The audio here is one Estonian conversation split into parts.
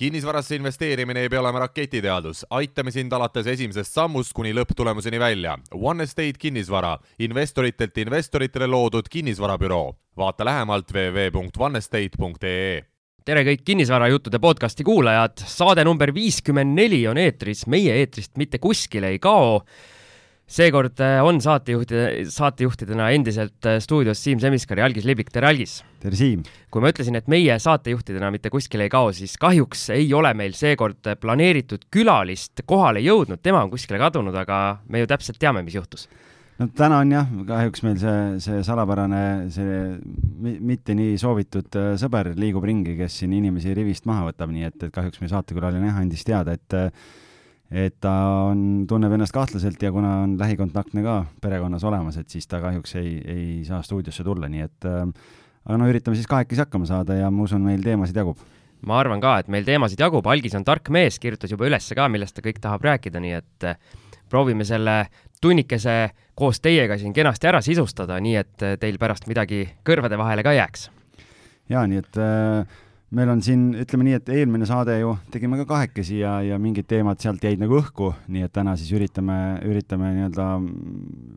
kinnisvarasse investeerimine ei pea olema raketiteadus, aitame sind alates esimesest sammust kuni lõpptulemuseni välja. One Estate kinnisvara, investoritelt investoritele loodud kinnisvarabüroo. vaata lähemalt www.onestate.ee tere kõik kinnisvarajuttude podcasti kuulajad, saade number viiskümmend neli on eetris, meie eetrist mitte kuskile ei kao seekord äh, on saatejuhtide, saatejuhtidena endiselt äh, stuudios Siim Semiskar ja Algis Liblik, tere Algis! tere Siim! kui ma ütlesin, et meie saatejuhtidena mitte kuskile ei kao, siis kahjuks ei ole meil seekord planeeritud külalist kohale jõudnud, tema on kuskile kadunud, aga me ju täpselt teame, mis juhtus no täna on jah, kahjuks meil see, see salapärane, see mitte nii soovitud äh, sõber liigub ringi, kes siin inimesi rivist maha võtab, nii et, et kahjuks meie saatekülaline jah andis teada, et et ta on, tunneb ennast kahtlaselt ja kuna on lähikontaktne ka perekonnas olemas, et siis ta kahjuks ei, ei saa stuudiosse tulla, nii et äh, aga no üritame siis kahekesi hakkama saada ja ma usun, meil teemasid jagub. ma arvan ka, et meil teemasid jagub, Algis on tark mees, kirjutas juba üles ka, millest ta kõik tahab rääkida, nii et äh, proovime selle tunnikese koos teiega siin kenasti ära sisustada, nii et äh, teil pärast midagi kõrvade vahele ka jääks. jaa, nii et äh meil on siin, ütleme nii, et eelmine saade ju tegime ka kahekesi ja, ja mingid teemad sealt jäid nagu õhku, nii et täna siis üritame, üritame nii-öelda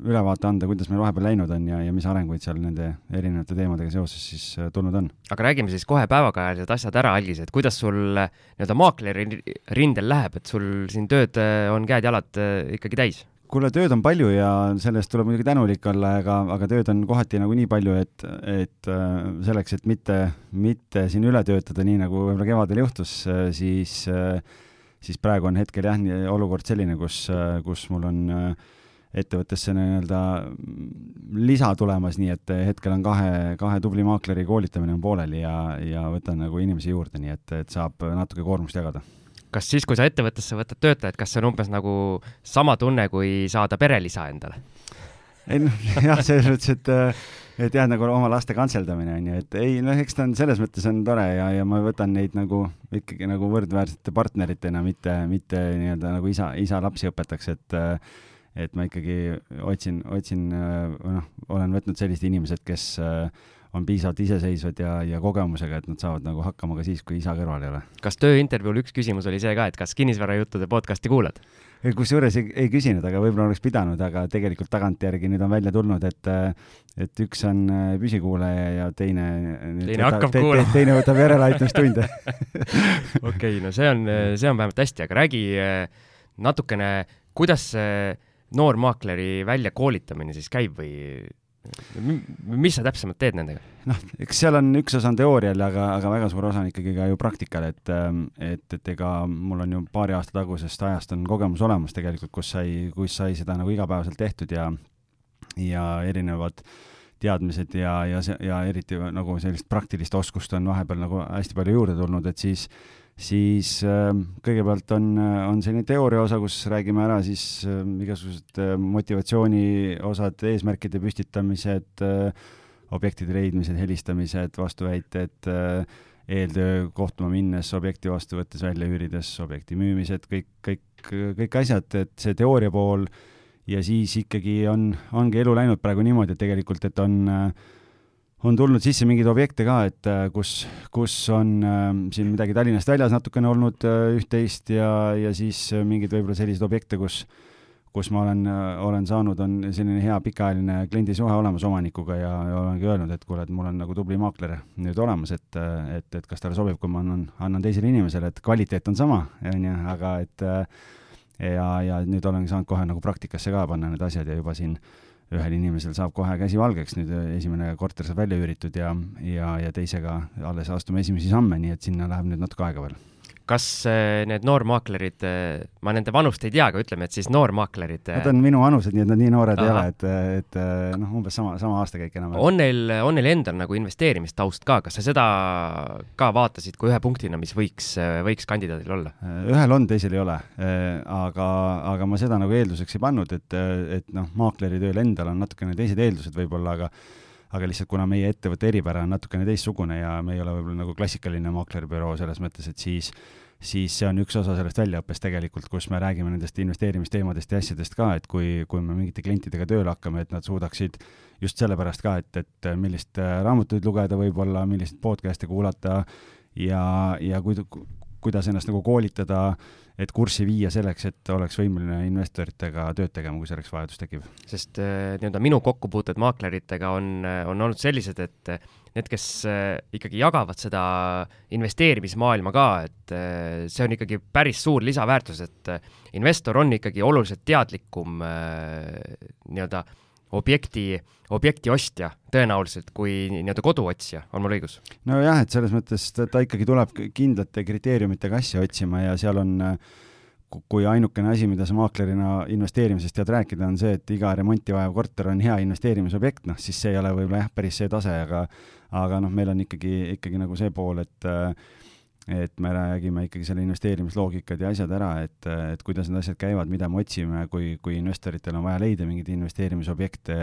ülevaate anda, kuidas meil vahepeal läinud on ja, ja mis arenguid seal nende erinevate teemadega seoses siis äh, tulnud on. aga räägime siis kohe päevakajalised asjad ära, Algis, et kuidas sul nii-öelda maakleri rindel läheb, et sul siin tööd äh, on käed-jalad äh, ikkagi täis? Kuule, tööd on palju ja selle eest tuleb muidugi tänulik olla, aga, aga tööd on kohati nagu nii palju, et, et äh, selleks, et mitte, mitte siin üle töötada, nii nagu võib-olla kevadel juhtus, äh, siis, äh, siis praegu on hetkel jah, olukord selline, kus, kus mul on ettevõttesse nii-öelda lisa tulemas, nii et hetkel on kahe, kahe tubli maakleri koolitamine on pooleli ja, ja võtan nagu inimesi juurde, nii et, et saab natuke koormust jagada kas siis, kui sa ettevõttesse võtad töötajaid, kas see on umbes nagu sama tunne, kui saada perelisa endale? ei noh, jah, selles mõttes, et, et jah, nagu oma laste kantseldamine on ju, et ei noh, eks ta on selles mõttes on tore ja, ja ma võtan neid nagu ikkagi nagu võrdväärsete partneritena, mitte, mitte nii-öelda nagu isa, isa lapsi õpetaks, et et ma ikkagi otsin, otsin, noh, olen võtnud sellised inimesed, kes äh, on piisavalt iseseisvad ja, ja kogemusega, et nad saavad nagu hakkama ka siis, kui isa kõrval ei ole. kas tööintervjuul üks küsimus oli see ka, et kas kinnisvarajuttude podcasti kuulad? kusjuures ei, ei küsinud, aga võib-olla oleks pidanud, aga tegelikult tagantjärgi nüüd on välja tulnud, et et üks on äh, püsikuulaja ja teine teine hakkab te, kuulama te,. teine võtab järeleaitamistunde okei, no see on, see on vähemalt hästi, aga räägi äh, natukene, kuidas see noormaakleri väljakoolitamine siis käib või mis sa täpsemalt teed nendega? noh, eks seal on üks osa on teoorial, aga, aga väga suur osa on ikkagi ka ju praktikal, et, ähm, et, et ega mul on ju paari aasta tagusest ajast on kogemus olemas tegelikult, kus sai, kus sai seda nagu igapäevaselt tehtud ja, ja erinevad teadmised ja, ja ja eriti nagu sellist praktilist oskust on vahepeal nagu hästi palju juurde tulnud, et siis siis äh, kõigepealt on, on selline teooria osa, kus räägime ära siis äh, igasugused äh, motivatsiooni osad, eesmärkide püstitamised, objektide leidmised, helistamised, vastuväited, eeltöö kohtuma minnes, objekti vastu võttes, välja üürides, objekti müümised, kõik, kõik, kõik asjad, et see teooria pool ja siis ikkagi on, ongi elu läinud praegu niimoodi, et tegelikult, et on äh, on tulnud sisse mingeid objekte ka, et äh, kus, kus on äh, siin midagi Tallinnast väljas natukene olnud äh, üht-teist ja, ja siis äh, mingeid võib-olla selliseid objekte, kus, kus ma olen äh,, olen saanud, on selline hea pikaajaline kliendisuhe olemas omanikuga ja, ja olengi öelnud, et kuule, et mul on nagu tubli maakler nüüd olemas, et, äh, et, et kas talle sobib, kui ma annan, annan teisele inimesele, et kvaliteet on sama, on ju, aga et ja, ja nüüd olengi saanud kohe nagu praktikasse ka panna need asjad ja juba siin äh, ühel inimesel saab kohe käsi valgeks, nüüd esimene korter saab välja üüritud ja, ja, ja teisega alles astume esimesi samme, nii et sinna läheb nüüd natuke aega veel kas äh, need noormaaklerid, äh, ma nende vanust ei tea, aga ütleme, et siis noormaaklerid. Nad on minu vanused, nii et nad nii noored Aha. ei ole, et, et noh, umbes sama, sama aastakäik enam-vähem. on neil, on neil endal nagu investeerimistaust ka, kas sa seda ka vaatasid kui ühe punktina, mis võiks, võiks kandidaadil olla? ühel on, teisel ei ole. aga, aga ma seda nagu eelduseks ei pannud, et, et noh, maakleri tööl endal on natukene teised eeldused võib-olla, aga aga lihtsalt kuna meie ettevõtte eripära on natukene teistsugune ja me ei ole võib-olla nagu klassikaline maaklerbüroo selles mõttes, et siis siis see on üks osa sellest väljaõppest tegelikult, kus me räägime nendest investeerimisteemadest ja asjadest ka, et kui, kui me mingite klientidega tööle hakkame, et nad suudaksid just sellepärast ka, et, et millist raamatuid lugeda võib-olla, milliseid podcast'e kuulata ja, ja kui, kuidas ennast nagu koolitada, et kurssi viia selleks, et oleks võimeline investoritega tööd tegema, kui selleks vajadus tekib. sest äh, nii-öelda minu kokkupuuted maakleritega on, on olnud sellised, et need, kes ikkagi jagavad seda investeerimismaailma ka, et see on ikkagi päris suur lisaväärtus, et investor on ikkagi oluliselt teadlikum nii-öelda äh, objekti, objekti ostja tõenäoliselt kui nii-öelda koduotsija, on mul õigus? nojah, et selles mõttes ta, ikkagi tuleb kindlate kriteeriumitega asja otsima ja seal on kui ainukene asi, mida sa maaklerina investeerimisest tead rääkida, on see, et iga remonti vajav korter on hea investeerimisobjekt, noh siis see ei ole võib-olla jah, päris see tase, aga aga noh, meil on ikkagi, ikkagi nagu see pool, et et me räägime ikkagi selle investeerimisloogikad ja asjad ära, et, et kuidas need asjad käivad, mida me otsime, kui, kui investoritel on vaja leida mingeid investeerimisobjekte,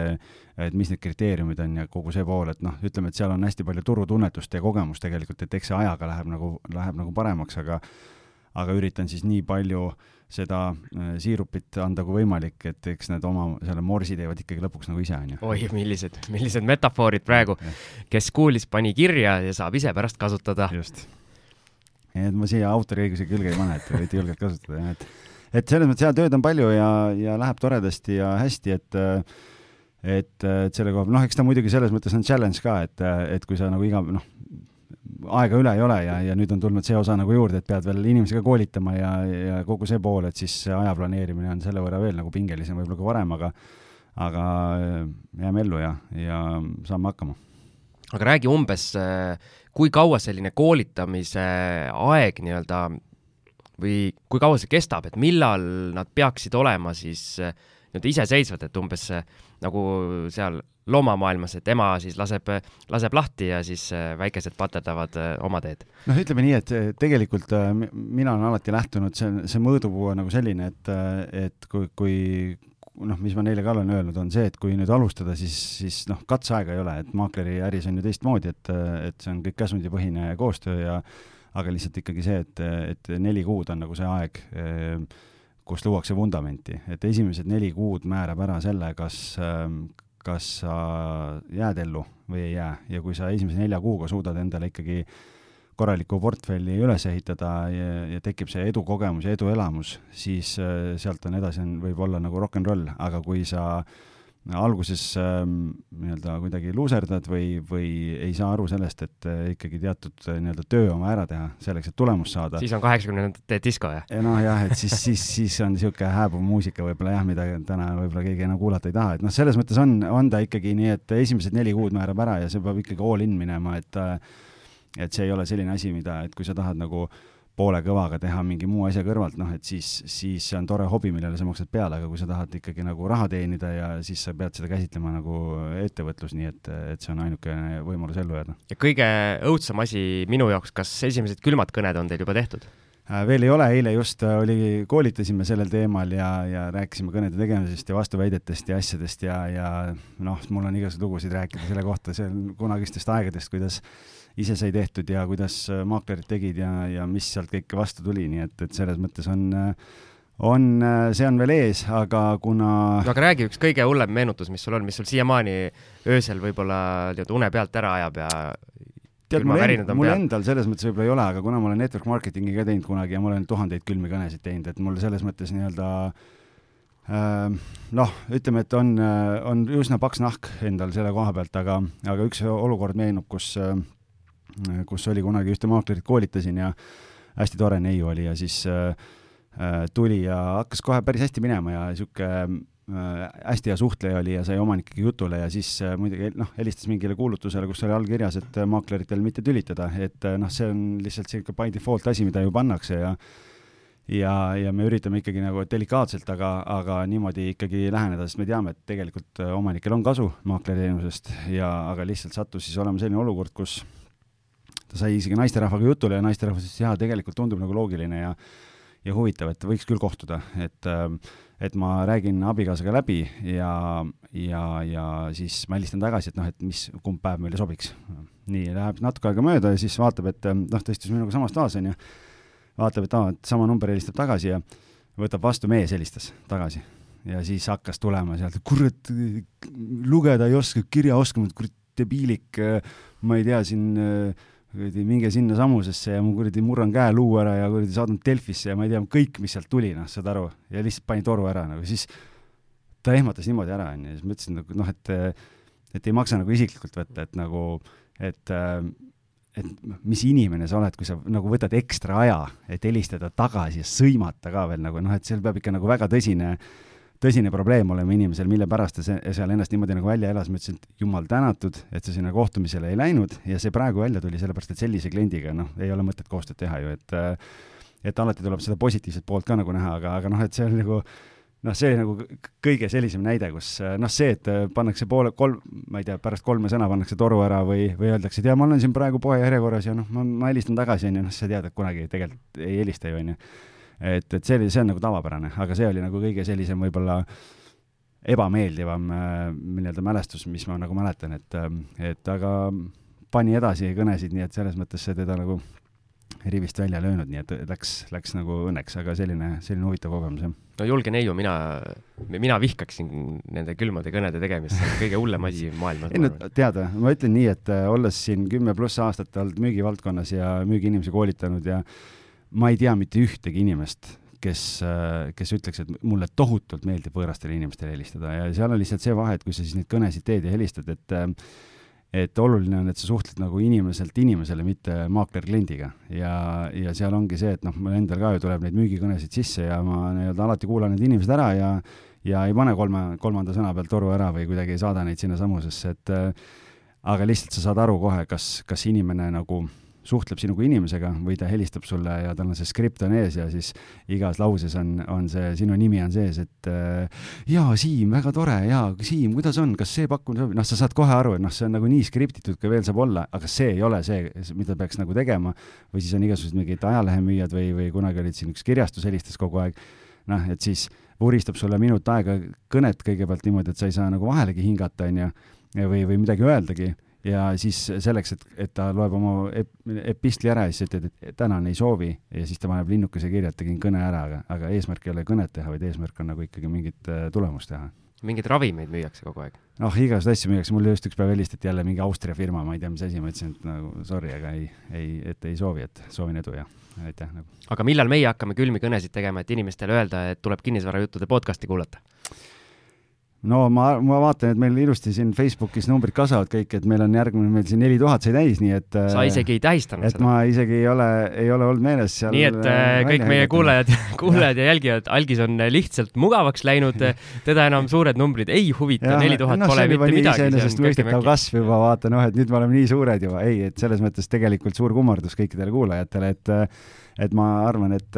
et mis need kriteeriumid on ja kogu see pool, et noh, ütleme, et seal on hästi palju turutunnetust ja kogemust tegelikult, et eks see ajaga läheb nagu, läheb nagu paremaks, aga aga üritan siis nii palju seda äh, siirupit anda kui võimalik, et eks need oma selle morsi teevad ikkagi lõpuks nagu ise, on ju. oi, millised, millised metafoorid praegu. kes kuulis, pani kirja ja saab ise pärast kasutada. just et ma siia autoriõiguse külge ei pane, et võite julgelt kasutada, jah, et et selles mõttes jaa, tööd on palju ja, ja läheb toredasti ja hästi, et et, et selle koha peal, noh, eks ta muidugi selles mõttes on challenge ka, et, et kui sa nagu iga, noh, aega üle ei ole ja, ja nüüd on tulnud see osa nagu juurde, et pead veel inimesi ka koolitama ja, ja kogu see pool, et siis aja planeerimine on selle võrra veel nagu pingelisem võib-olla kui varem, aga aga jääme ellu ja, ja saame hakkama. aga räägi umbes äh, kui kaua selline koolitamise aeg nii-öelda või kui kaua see kestab, et millal nad peaksid olema siis eh, nii-öelda iseseisvad, et umbes eh, nagu seal loomamaailmas, et ema siis laseb, laseb lahti ja siis eh, väikesed paterdavad oma teed? noh, ütleme nii, et tegelikult mina olen alati lähtunud, see, see mõõdupuu on nagu selline, et, et kui, kui, noh, mis ma neile ka olen öelnud, on see, et kui nüüd alustada, siis, siis noh, katseaega ei ole, et maakleri äris on ju teistmoodi, et, et see on kõik käsundipõhine koostöö ja aga lihtsalt ikkagi see, et, et neli kuud on nagu see aeg, kus luuakse vundamenti, et esimesed neli kuud määrab ära selle, kas, kas sa jääd ellu või ei jää. Ja kui sa esimese nelja kuuga suudad endale ikkagi äh, korralikku portfelli üles ehitada ja, ja tekib see edukogemus ja eduelamus, siis äh, sealt on edasi, on, võib olla nagu rock n roll, aga kui sa alguses ähm, nii-öelda kuidagi luuserdad või, või ei saa aru sellest, et äh, ikkagi teatud äh, nii-öelda töö oma ära teha selleks, et tulemust saada. siis on kaheksakümnendate disko, jah? noh, jah, et siis, siis, siis on niisugune hääbuv muusika võib-olla jah, mida täna võib-olla keegi enam kuulata ei taha, et noh, selles mõttes on, on ta ikkagi nii, et esimesed neli kuud määrab ära ja see peab ikkagi all in minema, et äh, et see ei ole selline asi, mida, et kui sa tahad nagu poole kõvaga teha mingi muu asja kõrvalt, noh et siis, siis see on tore hobi, millele sa maksad peale, aga kui sa tahad ikkagi nagu raha teenida ja siis sa pead seda käsitlema nagu ettevõtlus, nii et, et see on ainukene võimalus ellu jääda. ja kõige õudsem asi minu jaoks, kas esimesed külmad kõned on teil juba tehtud? Äh, veel ei ole, eile just äh, oli, koolitasime sellel teemal ja, ja rääkisime kõnede tegemisest ja vastuväidetest ja asjadest ja, ja noh, mul on igasuguseid lugusid rääkida selle kohta, see on kunagistest aegadest, kuidas ise sai tehtud ja kuidas äh, maaklerid tegid ja, ja mis sealt kõike vastu tuli, nii et, et selles mõttes on, äh, on, äh, see on veel ees, aga kuna no aga räägi üks kõige hullem meenutus, mis sul on, mis sul siiamaani öösel võib-olla nii-öelda une pealt ära ajab ja tead, mul, end, mul endal selles mõttes võib-olla ei ole, aga kuna ma olen network marketing'i ka teinud kunagi ja ma olen tuhandeid külmi kõnesid teinud, et mul selles mõttes nii-öelda noh, ütleme, et on, on üsna paks nahk endal selle koha pealt, aga, aga üks olukord meenub, kus äh, kus oli kunagi ühte maaklerit koolitasin ja hästi tore neiu oli ja siis äh, äh, tuli ja hakkas kohe päris hästi minema ja niisugune äh, hästi hea suhtleja oli ja sai omanikega jutule ja siis äh, muidugi noh, helistas mingile kuulutusele, kus oli all kirjas, et äh, maakleritel mitte tülitada, et äh, noh, see on lihtsalt niisugune by default asi, mida ju pannakse ja ja, ja me üritame ikkagi nagu delikaatselt, aga, aga niimoodi ikkagi läheneda, sest me teame, et tegelikult omanikel on kasu maakleriteenusest ja, aga lihtsalt sattus siis olema selline olukord, kus ta sai isegi naisterahvaga jutule ja naisterahvas ütles, jaa, tegelikult tundub nagu loogiline ja ja huvitav, et võiks küll kohtuda, et et ma räägin abikaasaga läbi ja, ja, ja siis ma helistan tagasi, et noh, et mis, kumb päev meile sobiks. nii, läheb natuke aega mööda ja siis vaatab, et noh, ta istus minuga samas toas, onju, vaatab, et aa, et sama number helistab tagasi ja võtab vastu, mees helistas tagasi. ja siis hakkas tulema sealt, kurat, lugeda ei oska, kirja oskama, kurat, debiilik, ma ei tea, siin äh, kuradi minge sinnasamusesse ja ma kuradi murran käe luu ära ja kuradi saadan Delfisse ja ma ei tea, kõik, mis sealt tuli, noh, saad aru, ja lihtsalt pani toru ära nagu, siis ta ehmatas niimoodi ära, onju, siis ma ütlesin nagu noh, et et ei maksa nagu isiklikult võtta, et nagu, et et mis inimene sa oled, kui sa nagu võtad ekstra aja, et helistada tagasi ja sõimata ka veel nagu noh, et seal peab ikka nagu väga tõsine äh, tõsine probleem olema inimesel, mille pärast ta seal ennast niimoodi nagu välja elas, ma ütlesin, et jumal tänatud, et sa sinna kohtumisele ei läinud ja see praegu välja tuli, sellepärast et sellise kliendiga, noh, ei ole mõtet koostööd teha ju, et et alati tuleb seda positiivset poolt ka nagu näha, aga, aga noh, et see on nagu noh, see nagu kõige sellisem näide, kus noh, see, et pannakse poole, kolm, ma ei tea, pärast kolme sõna pannakse toru ära või, või öeldakse, et jaa, ma olen siin praegu poe järjekorras ja noh, ma, ma helistan tagasi, on ju, noh, sa tead, et kunagi tegelikult ei helista ju, on ju et, et see oli, see on nagu tavapärane, aga see oli nagu kõige sellisem võib-olla ebameeldivam äh, nii-öelda mälestus, mis ma nagu mäletan, et, äh, et aga pani edasi kõnesid, nii et selles mõttes see teda nagu rivist välja löönud, nii et läks, läks nagu õnneks, aga selline, selline huvitav kogemus, jah. no julge neiu, mina, mina vihkaksin nende külmade kõnede tegemist, see on kõige hullem asi maailmas. ei no tead, ma ütlen nii, et äh, olles siin kümme pluss aastat olnud müügivaldkonnas ja müügiinimesi koolitanud ja ma ei tea mitte ühtegi inimest, kes, kes ütleks, et mulle tohutult meeldib võõrastele inimestele helistada. Ja seal on lihtsalt see vahe, et kui sa siis neid kõnesid teed ja helistad, et et oluline on, et sa suhtled nagu inimeselt inimesele, mitte maakler kliendiga ja, ja seal ongi see, et noh, mul endal ka ju tuleb neid müügikõnesid sisse ja ma nii-öelda alati kuulan need inimesed ära ja ja ei pane kolme, kolmanda sõna pealt toru ära või kuidagi ei saada neid sinnasamusesse, et aga lihtsalt sa saad aru kohe, kas, kas inimene nagu suhtleb sinuga inimesega või ta helistab sulle ja tal on see skript on ees ja siis igas lauses on, on see, sinu nimi on sees, et äh, jaa, Siim, väga tore, jaa, Siim, kuidas on, kas see pakkumine sobib, noh, sa saad kohe aru, et noh, see on nagu nii skriptitud, kui veel saab olla, aga see ei ole see, mida peaks nagu tegema. või siis on igasugused mingid ajalehemüüjad või, või kunagi olid siin üks kirjastus helistas kogu aeg, noh, et siis vuristab sulle minut aega kõnet kõigepealt niimoodi, et sa ei saa nagu vahelegi hingata, onju, või, või midagi öeldagi ja siis selleks, et, et ta loeb oma ep, epistli ära ja siis ütled, et tänan, ei soovi ja siis ta paneb linnukese kirja, et tegin kõne ära, aga, aga eesmärk ei ole kõnet teha, vaid eesmärk on nagu ikkagi mingit äh, tulemust teha. mingeid ravimeid müüakse kogu aeg? noh, igasuguseid asju müüakse, mulle just üks päev helistati jälle mingi Austria firma, ma ei tea, mis asi, ma ütlesin, et nagu sorry, aga ei, ei, et ei soovi, et soovin edu ja aitäh nagu. aga millal meie hakkame külmi kõnesid tegema, et inimestele öelda, et tuleb kinnisvarajuttude podcast'i kuulata? No ma, ma vaatan, et meil ilusti siin Facebookis numbrid kasvavad kõik, et meil on järgmine, meil siin neli tuhat sai täis, nii et sa isegi ei tähistanud et seda? ma isegi ei ole, ei ole olnud meeles seal nii et äh, kõik meie kuulajad, kuulajad ja jälgijad, algis on lihtsalt mugavaks läinud, teda enam suured numbrid ei huvita, neli tuhat no, pole mitte midagi. iseenesestmõistetav kasv juba, vaata noh, et nüüd me oleme nii suured juba, ei, et selles mõttes tegelikult suur kummardus kõikidele kuulajatele, et et ma arvan, et,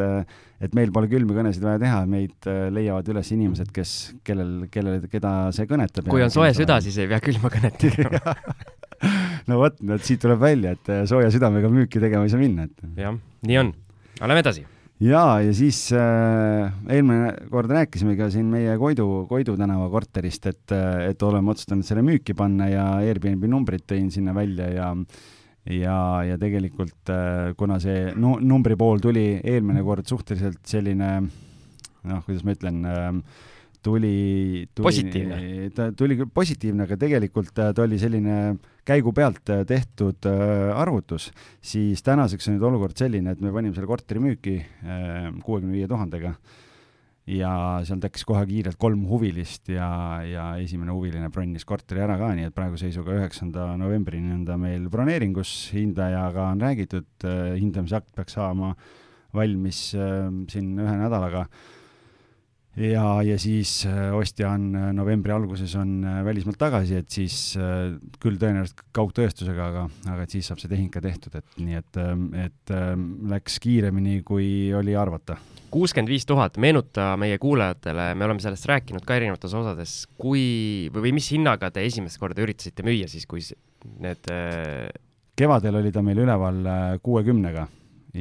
et meil pole külmi kõnesid vaja teha, meid äh, leiavad üles inimesed, kes, kellel, kellele, keda see kõnetab. kui on soe süda, siis ei pea külma kõnet tegema no vot, siit tuleb välja, et äh, sooja südamega müüki tegema ei saa minna, et. jah, nii on. aga lähme edasi ja, ja siis äh, eelmine kord rääkisime ka siin meie Koidu, Koidu tänava korterist, et, äh, et oleme otsustanud selle müüki panna ja Airbnb numbrid tõin sinna välja ja ja, ja tegelikult äh, kuna see nu-, numbri pool tuli eelmine kord suhteliselt selline noh, kuidas ma ütlen, ähm, tuli, tuli, positiivne. ta tuli küll positiivne, aga tegelikult äh, ta oli selline käigu pealt äh, tehtud arvutus, siis tänaseks on nüüd olukord selline, et me panime selle korteri müüki kuuekümne viie tuhandega ja seal tekkis kohe kiirelt kolm huvilist ja, ja esimene huviline bronnis korteri ära ka, nii et praeguse seisuga üheksanda novembrini on ta meil broneeringus, hindajaga on räägitud, äh, hindamise akt peaks saama valmis äh, siin ühe nädalaga. Ja, ja siis äh, ostja on novembri alguses on välismaalt tagasi, et siis küll tõenäoliselt kaugtõestusega, aga, aga et siis saab see tehing ka tehtud, et nii et, et läks kiiremini, kui oli arvata kuuskümmend viis tuhat, meenuta meie kuulajatele, me oleme sellest rääkinud ka erinevates osades, kui või, või mis hinnaga te esimest korda üritasite müüa siis, kui need äh... kevadel oli ta meil üleval äh, kuuekümnega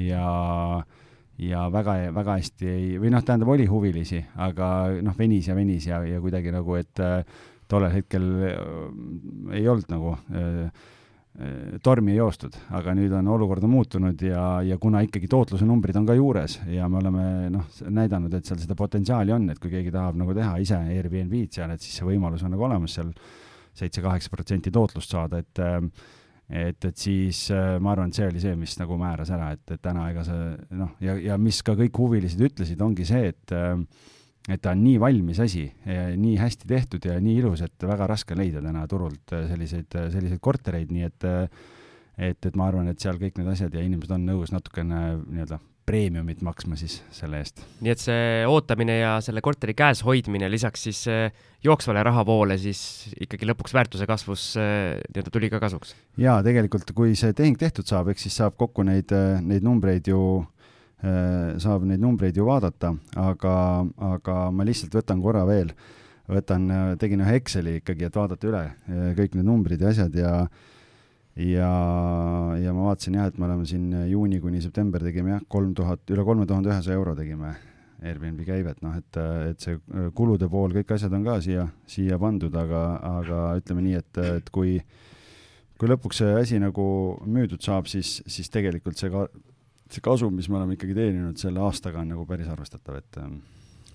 ja ja väga, väga hästi ei, või noh, tähendab, oli huvilisi, aga noh, venis ja venis ja, ja kuidagi nagu, et äh, tollel hetkel ei olnud nagu äh, Äh, tormi joostud, aga nüüd on olukord on muutunud ja, ja kuna ikkagi tootluse numbrid on ka juures ja me oleme noh, näidanud, et seal seda potentsiaali on, et kui keegi tahab nagu teha ise Airbnb-d seal, et siis see võimalus on nagu olemas seal seitse-kaheksa protsenti tootlust saada, et et, et siis äh, ma arvan, et see oli see, mis nagu määras ära, et, et täna ega see noh, ja, ja mis ka kõik huvilised ütlesid, ongi see, et äh, et ta on nii valmis asi, nii hästi tehtud ja nii ilus, et väga raske leida täna turult selliseid, selliseid kortereid, nii et et, et ma arvan, et seal kõik need asjad ja inimesed on nõus natukene nii-öelda preemiumit maksma siis selle eest. nii et see ootamine ja selle korteri käes hoidmine lisaks siis jooksvale rahavoole siis ikkagi lõpuks väärtuse kasvus nii-öelda tuli ka kasuks? jaa, tegelikult kui see tehing tehtud saab, eks siis saab kokku neid, neid numbreid ju saab neid numbreid ju vaadata, aga, aga ma lihtsalt võtan korra veel, võtan, tegin ühe Exceli ikkagi, et vaadata üle kõik need numbrid ja asjad ja ja, ja ma vaatasin jah, et me oleme siin juuni kuni september tegime jah, kolm tuhat, üle kolme tuhande ühesaja euro tegime Airbnb käivet, noh et, et see kulude pool, kõik asjad on ka siia, siia pandud, aga, aga ütleme nii, et, et kui, kui lõpuks see asi nagu müüdud saab, siis, siis tegelikult see ka, see kasum, mis me oleme ikkagi teeninud selle aastaga, on nagu päris arvestatav, et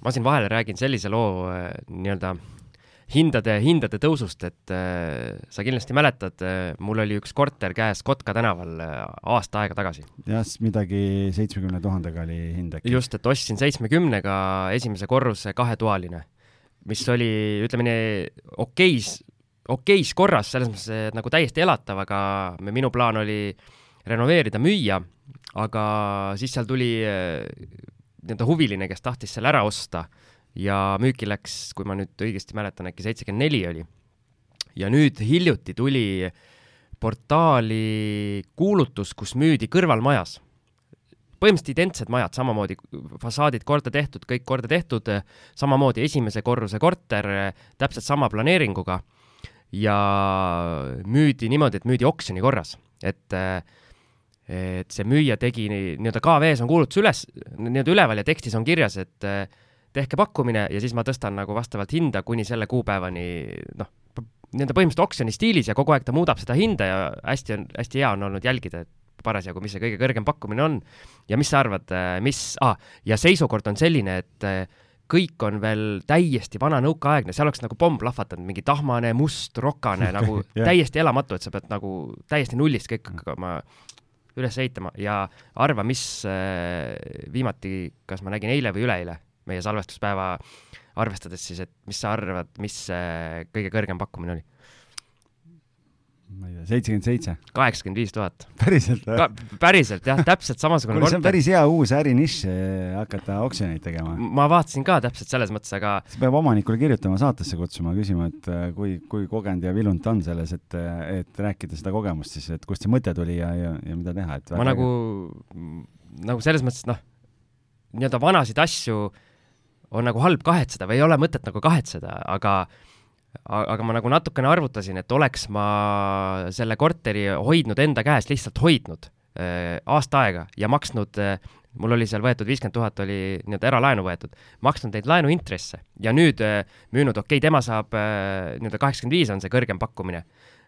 ma siin vahele räägin sellise loo äh, nii-öelda hindade, hindade tõusust, et äh, sa kindlasti mäletad äh,, mul oli üks korter käes Kotka tänaval äh, aasta aega tagasi. jah, midagi seitsmekümne tuhandega oli hind äkki. just, et ostsin seitsmekümnega esimese korruse kahetoaline, mis oli, ütleme nii, okeis, okeis korras, selles mõttes, nagu täiesti elatav, aga minu plaan oli renoveerida, müüa, aga siis seal tuli äh, nii-öelda huviline, kes tahtis selle ära osta ja müüki läks, kui ma nüüd õigesti mäletan, äkki seitsekümmend neli oli. ja nüüd hiljuti tuli portaali kuulutus, kus müüdi kõrvalmajas. põhimõtteliselt identsed majad, samamoodi fassaadid korda tehtud, kõik korda tehtud, samamoodi esimese korruse korter, täpselt sama planeeringuga ja müüdi niimoodi, et müüdi oksjoni korras, et et see müüja tegi nii-öelda KV-s on kuulutus üles, nii-öelda üleval ja tekstis on kirjas, et tehke pakkumine ja siis ma tõstan nagu vastavalt hinda kuni selle kuupäevani, noh, nii-öelda põhimõtteliselt oksjoni stiilis ja kogu aeg ta muudab seda hinda ja hästi on, hästi hea on olnud jälgida, et parasjagu, mis see kõige kõrgem pakkumine on. ja mis sa arvad, mis ah,, ja seisukord on selline, et kõik on veel täiesti vana nõukaaegne, seal oleks nagu pomm plahvatanud, mingi tahmane, must, rokane nagu yeah. täiesti elamatu, et sa pead nagu täiesti nullist kõik hakkama üles ehitama ja arva, mis äh, viimati, kas ma nägin eile või üleeile meie salvestuspäeva arvestades siis, et mis sa arvad, mis see kõige kõrgem pakkumine oli? Ma ei tea, seitsekümmend seitse? kaheksakümmend viis tuhat. päriselt või? päriselt jah, täpselt samasugune korter. see on päris hea uus ärinišš eh, hakata oksjoneid tegema. ma vaatasin ka täpselt selles mõttes, aga siis peab omanikule kirjutama, saatesse kutsuma, küsima, et eh, kui, kui kogenud ja vilunud ta on selles, et, eh, et rääkida seda kogemust siis, et kust see mõte tuli ja, ja, ja mida teha, et ma nagu, nagu selles mõttes noh, nii-öelda vanasid asju on nagu halb kahetseda või ei ole mõtet nagu kahetseda, aga aga ma nagu natukene arvutasin, et oleks ma selle korteri hoidnud enda käes, lihtsalt hoidnud äh, aasta aega ja maksnud äh, mul oli seal võetud viiskümmend tuhat oli nii-öelda eralaenu võetud, maksnud neid laenuintresse ja nüüd äh, müünud, okei okay,, tema saab nii-öelda kaheksakümmend viis on see kõrgem pakkumine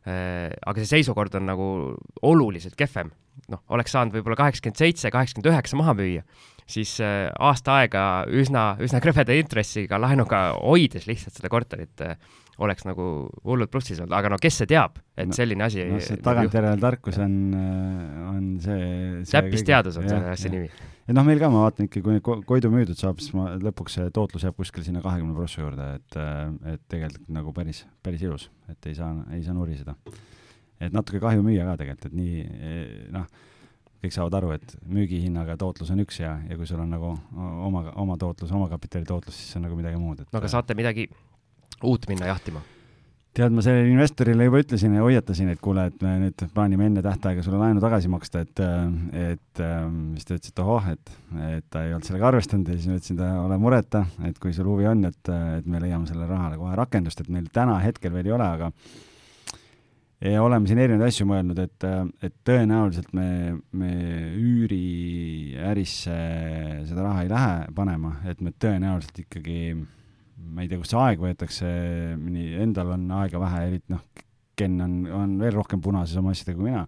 aga see seisukord on nagu oluliselt kehvem. noh, oleks saanud võib-olla kaheksakümmend seitse, kaheksakümmend üheksa maha müüa siis aasta aega üsna, üsna krõbeda intressiga laenuga hoides lihtsalt seda korterit oleks nagu hullult plussis olnud, aga no kes see teab, et selline asi no see tagantjärele tarkus on, äh, on see, see täppisteadus on selle asja nimi. et noh, meil ka, ma vaatan ikka, kui Koidu müüdud saab, siis ma lõpuks see tootlus jääb kuskil sinna kahekümne prossa juurde, et, et tegelikult nagu päris, päris ilus, et ei saa, ei saa nuriseda. et natuke kahju müüa ka tegelikult, et nii noh kõik saavad aru, et müügihinnaga tootlus on üks ja, ja kui sul on nagu oma, oma tootlus, omakapitali tootlus, siis see on nagu midagi muud, et no aga saate midagi uut minna jahtima? tead, ma sellele investorile juba ütlesin ja hoiatasin, et kuule, et me nüüd plaanime enne tähtaega sulle laenu tagasi maksta, et, et siis ta ütles, et ohoh, et, et ta ei olnud sellega arvestanud ja siis ma ütlesin, et ole mureta, et kui sul huvi on, et, et me leiame sellele rahale kohe rakendust, et meil täna hetkel veel ei ole, aga ja oleme siin erinevaid asju mõelnud, et, et tõenäoliselt me, me üüriärisse seda raha ei lähe panema, et me tõenäoliselt ikkagi, ma ei tea, kust see aeg võetakse, endal on aega vähe, eriti noh, Ken on, on veel rohkem punases oma asjadega kui mina.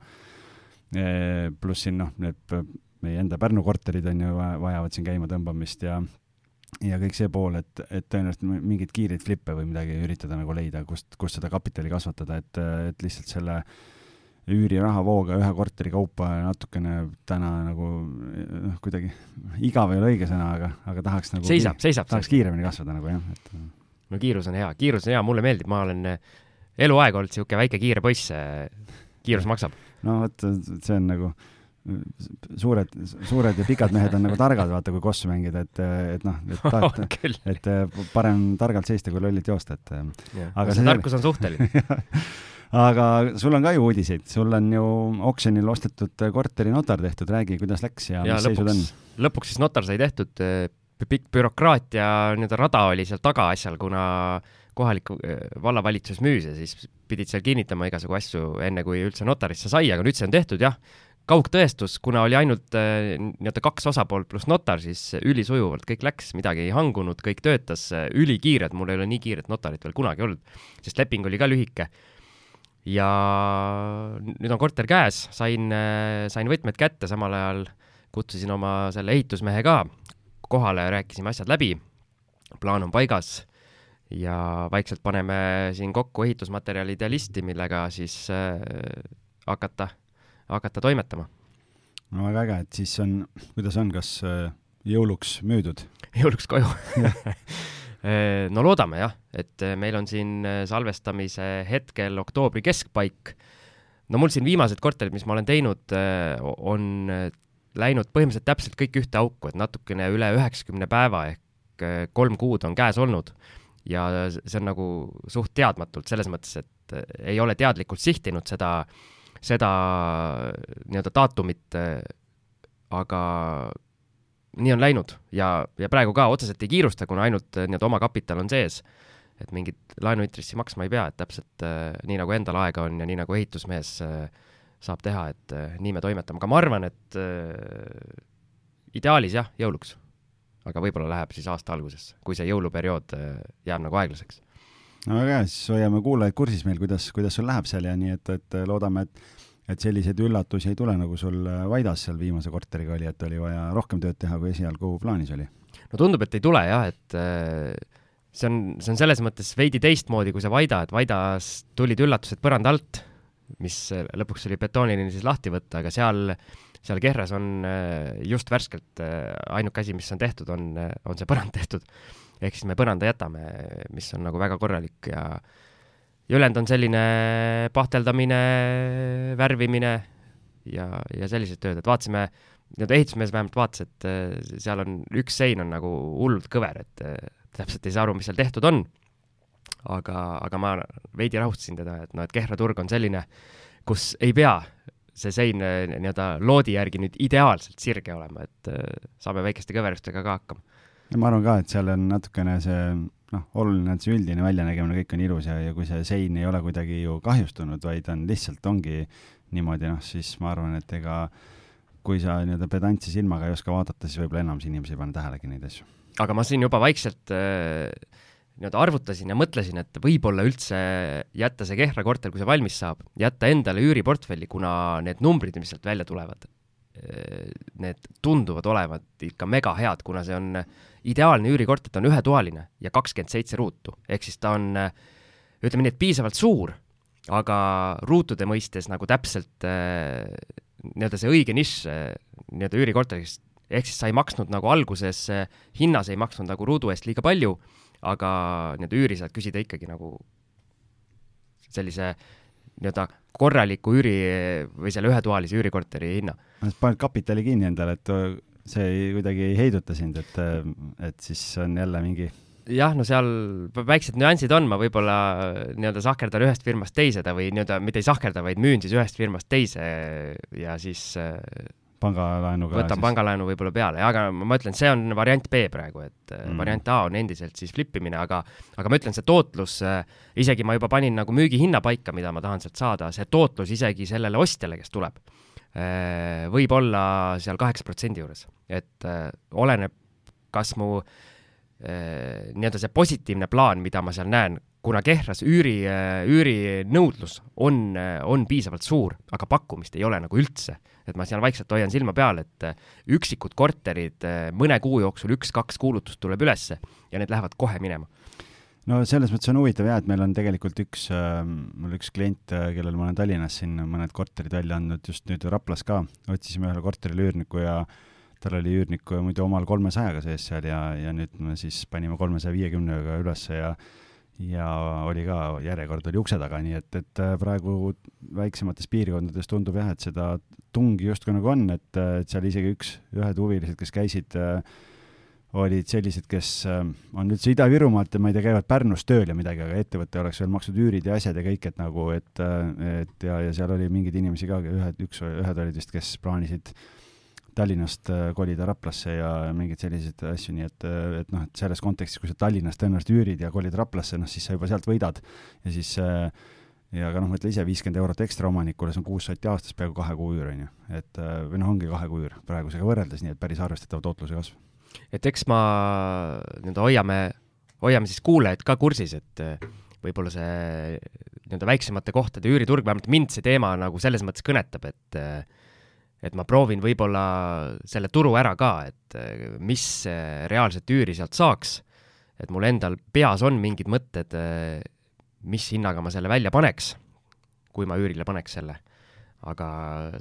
pluss siin noh, need meie enda Pärnu korterid on ju, vajavad siin käima tõmbamist ja ja kõik see pool, et, et tõenäoliselt mingeid kiireid flippe või midagi üritada nagu leida, kust, kust seda kapitali kasvatada, et, et lihtsalt selle üürirahavooga ühe korteri kaupa natukene täna nagu noh, kuidagi igav ei ole õige sõna, aga, aga tahaks nagu seisab, seisab. tahaks kiiremini kasvada nagu jah, et no kiirus on hea, kiirus on hea, mulle meeldib, ma olen eluaeg olnud niisugune väike kiire poiss, kiirus maksab. no vot, see on nagu suured, suured ja pikad mehed on nagu targad, vaata, kui kossu mängida, et, et noh, et ta, et, et parem targalt seista kui lollilt joosta, et aga see tarkus on suhteline aga sul on ka ju uudiseid, sul on ju oksjonil ostetud korteri notar tehtud, räägi, kuidas läks ja, ja mis lõpuks, seisud on? lõpuks siis notar sai tehtud, pikk bürokraatia nii-öelda rada oli seal taga asjal, kuna kohalik vallavalitsus müüs ja siis pidid seal kinnitama igasugu asju, enne kui üldse notarisse sai, aga nüüd see on tehtud jah, kaugtõestus, kuna oli ainult äh, nii-öelda kaks osapoolt pluss notar, siis ülisujuvalt kõik läks, midagi ei hangunud, kõik töötas. Äh, ülikiired, mul ei ole nii kiiret notarit veel kunagi olnud, sest leping oli ka lühike ja nüüd on korter käes, sain, sain võtmed kätte, samal ajal kutsusin oma selle ehitusmehe ka kohale, rääkisime asjad läbi, plaan on paigas ja vaikselt paneme siin kokku ehitusmaterjalide listi, millega siis äh, hakata, hakata toimetama. no väga äge, et siis on, kuidas on, kas äh, jõuluks müüdud? jõuluks koju Äh, no loodame jah, et äh, meil on siin äh, salvestamise hetkel oktoobri keskpaik. no mul siin viimased korterid, mis ma olen teinud, on läinud põhimõtteliselt täpselt kõik ühte auku, et natukene üle üheksakümne päeva ehk kolm kuud on käes olnud. ja see on nagu suht teadmatult selles mõttes, et ei ole teadlikult sihtinud seda, seda nii-öelda daatumit, aga nii on läinud ja, ja praegu ka otseselt ei kiirusta, kuna ainult äh, nii-öelda omakapital on sees. et mingit laenuintressi maksma ei pea, et täpselt äh, nii nagu endal aega on ja nii nagu ehitusmees äh, saab teha, et äh, nii me toimetame, aga ma arvan, et äh, ideaalis jah, jõuluks. aga võib-olla läheb siis aasta algusesse, kui see jõuluperiood äh, jääb nagu aeglaseks. no väga hea, siis hoiame kuulajaid kursis meil, kuidas, kuidas sul läheb seal ja nii, et, et loodame, et et selliseid üllatusi ei tule, nagu sul äh, Vaidas seal viimase korteriga oli, et oli vaja rohkem tööd teha, kui esialgu plaanis oli? no tundub, et ei tule jah, et äh, see on, see on selles mõttes veidi teistmoodi kui see Vaida, et Vaidas tulid üllatused põranda alt, mis äh, lõpuks oli betoonini siis lahti võtta, aga seal, seal Kehras on just värskelt ainuke asi, mis on tehtud, on, on see põrand tehtud. ehk siis me põranda jätame, mis on nagu väga korralik ja äh, ja ülejäänud on selline pahteldamine, värvimine ja, ja sellised tööd, et vaatasime, nii-öelda ehitusmees vähemalt vaatas, et äh, seal on, üks sein on nagu hullult kõver, et äh, täpselt ei saa aru, mis seal tehtud on. aga, aga ma veidi rahustasin teda, et noh, et Kehra turg on selline, kus ei pea see sein äh, nii-öelda loodi järgi nüüd ideaalselt sirge olema, et saame väikeste kõverustega ka hakkama. ja ma arvan ka, et seal on natukene see noh, oluline, et see üldine väljanägemine kõik on ilus ja, ja kui see sein ei ole kuidagi ju kahjustunud, vaid on lihtsalt ongi niimoodi, noh, siis ma arvan, et ega kui sa nii-öelda pedantsi silmaga ei oska vaadata, siis võib-olla enamus inimesi ei pane tähelegi neid asju. aga ma siin juba vaikselt äh, nii-öelda arvutasin ja mõtlesin, et võib-olla üldse jätta see Kehra korter, kui see valmis saab, jätta endale üüriportfelli, kuna need numbrid, mis sealt välja tulevad, äh, need tunduvad olevat ikka mega head, kuna see on äh, ideaalne üürikorter, ta on ühetoaline ja kakskümmend seitse ruutu, ehk siis ta on ütleme nii, et piisavalt suur, aga ruutude mõistes nagu täpselt äh, nii-öelda see õige nišš äh, nii-öelda üürikorteris, ehk siis sa ei maksnud nagu alguses äh,, hinnas ei maksnud nagu ruudu eest liiga palju, aga nii-öelda üüri saad küsida ikkagi nagu sellise nii-öelda korraliku üüri või selle ühetoalise üürikorteri hinna. paned kapitali kinni endale, et see ei, kuidagi ei heiduta sind, et, et siis on jälle mingi jah, no seal väiksed nüansid on, ma võib-olla nii-öelda sahkerdan ühest firmast teise ta või nii-öelda mitte ei sahkerda, vaid müün siis ühest firmast teise ja siis pangalaenuga võtan siis... pangalaenu võib-olla peale, aga ma ütlen, see on variant B praegu, et mm. variant A on endiselt siis flippimine, aga aga ma ütlen, see tootlus, isegi ma juba panin nagu müügihinna paika, mida ma tahan sealt saada, see tootlus isegi sellele ostjale, kes tuleb Äh, võib olla seal kaheksa protsendi juures, et äh, oleneb, kas mu äh, nii-öelda see positiivne plaan, mida ma seal näen, kuna Kehras üüri, üürinõudlus on, on piisavalt suur, aga pakkumist ei ole nagu üldse, et ma seal vaikselt hoian silma peal, et üksikud korterid mõne kuu jooksul üks-kaks kuulutust tuleb ülesse ja need lähevad kohe minema no selles mõttes on huvitav jah, et meil on tegelikult üks äh,, mul üks klient, kellel ma olen Tallinnas siin mõned korterid välja andnud, just nüüd Raplas ka, otsisime ühele korterile üürniku ja tal oli üürnik muidu omal kolmesajaga sees seal ja, ja nüüd me siis panime kolmesaja viiekümnega ülesse ja ja oli ka, järjekord oli ukse taga, nii et, et praegu väiksemates piirkondades tundub jah, et seda tungi justkui nagu on, et, et seal isegi üks, ühed huvilised, kes käisid äh, olid sellised, kes äh, on üldse Ida-Virumaalt ja ma ei tea, käivad Pärnus tööl ja midagi, aga ettevõte oleks veel maksnud üürid ja asjad ja kõik, et nagu, et, äh, et ja, ja seal oli mingeid inimesi ka, ühed, üks, ühed olid vist, kes plaanisid Tallinnast äh, kolida Raplasse ja mingeid selliseid asju, nii et, et noh, et selles kontekstis, kui sa Tallinnast tõenäoliselt üürid ja kolid Raplasse, noh siis sa juba sealt võidad ja siis ja aga noh, mõtle ise, viiskümmend eurot ekstra omanikule, see on kuus sotti aastas, peaaegu kahe kuu üür, on ju. et või noh, ongi kahe kuu üür praegusega võrreldes, nii et päris arvestatav tootluse kasv et eks ma nii-öelda hoiame, hoiame siis kuulajaid ka kursis, et eh, võib-olla see nii-öelda väiksemate kohtade üüriturg, vähemalt mind see teema nagu selles mõttes kõnetab, et eh, et ma proovin võib-olla selle turu ära ka, et eh, mis reaalset üüri sealt saaks, et mul endal peas on mingid mõtted, mis hinnaga ma selle välja paneks, kui ma üürile paneks selle. aga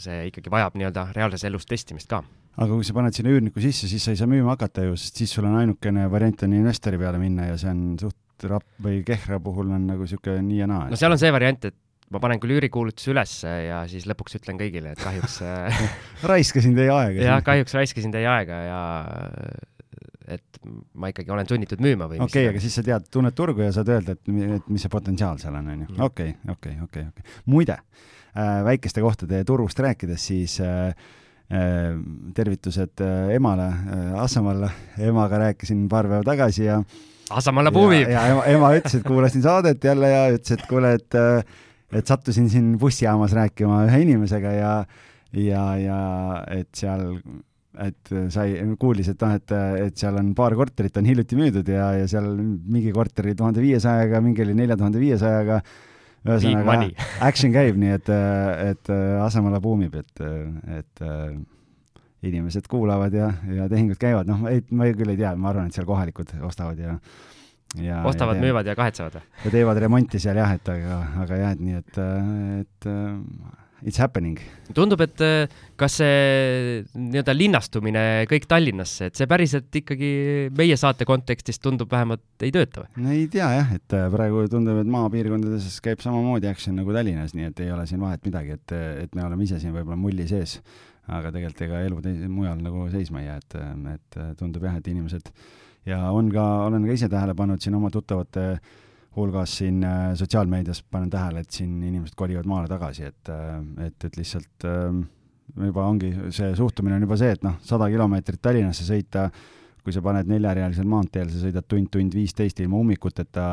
see ikkagi vajab nii-öelda reaalses elus testimist ka aga kui sa paned sinna üürniku sisse, siis sa ei saa müüma hakata ju, sest siis sul on ainukene variant on investori peale minna ja see on suht rapp või Kehra puhul on nagu sihuke nii ja naa. no seal on see variant, et ma panen küll üürikuulutuse ülesse ja siis lõpuks ütlen kõigile, et kahjuks raiskasin teie aega. jah, kahjuks raiskasin teie aega ja et ma ikkagi olen sunnitud müüma või okei okay,, aga siis sa tead, tunned turgu ja saad öelda, et, et mis see potentsiaal seal on, onju. okei, okei, okei, okei. muide äh,, väikeste kohtade turust rääkides, siis Äh, tervitused äh, emale, äh, Assamaale, emaga rääkisin paar päeva tagasi ja Assamalla buumib! ja, ja ema, ema ütles, et kuulasin saadet jälle ja ütles, et kuule, et et sattusin siin bussijaamas rääkima ühe inimesega ja ja, ja et seal et sai, kuulis, et noh, et, et seal on paar korterit on hiljuti müüdud ja, ja seal mingi korteri tuhande viiesajaga, mingi oli nelja tuhande viiesajaga ühesõnaga action käib, nii et, et asemele buumib, et, et inimesed kuulavad ja, ja tehingud käivad, noh, ei, ma küll ei tea, ma arvan, et seal kohalikud ostavad ja ja ostavad, müüvad ja kahetsevad või? ja teevad remonti seal jah, et aga, aga jah, et nii, et, et it's happening. tundub, et äh, kas see nii-öelda linnastumine kõik Tallinnasse, et see päriselt ikkagi meie saate kontekstis tundub vähemalt ei tööta või? no ei tea jah, et äh, praegu tundub, et maapiirkondades käib samamoodi action nagu Tallinnas, nii et ei ole siin vahet midagi, et, et me oleme ise siin võib-olla mulli sees, aga tegelikult ega elu mujal nagu seisma ei jää, et, et tundub jah, et inimesed ja on ka, olen ka ise tähele pannud siin oma tuttavate äh, hulgas siin äh, sotsiaalmeedias panen tähele, et siin inimesed kolivad maale tagasi, et, äh, et, et lihtsalt äh, juba ongi, see suhtumine on juba see, et noh, sada kilomeetrit Tallinnasse sõita, kui sa paned neljarealisel maanteel, sa sõidad tund, tund viisteist ilma ummikuteta,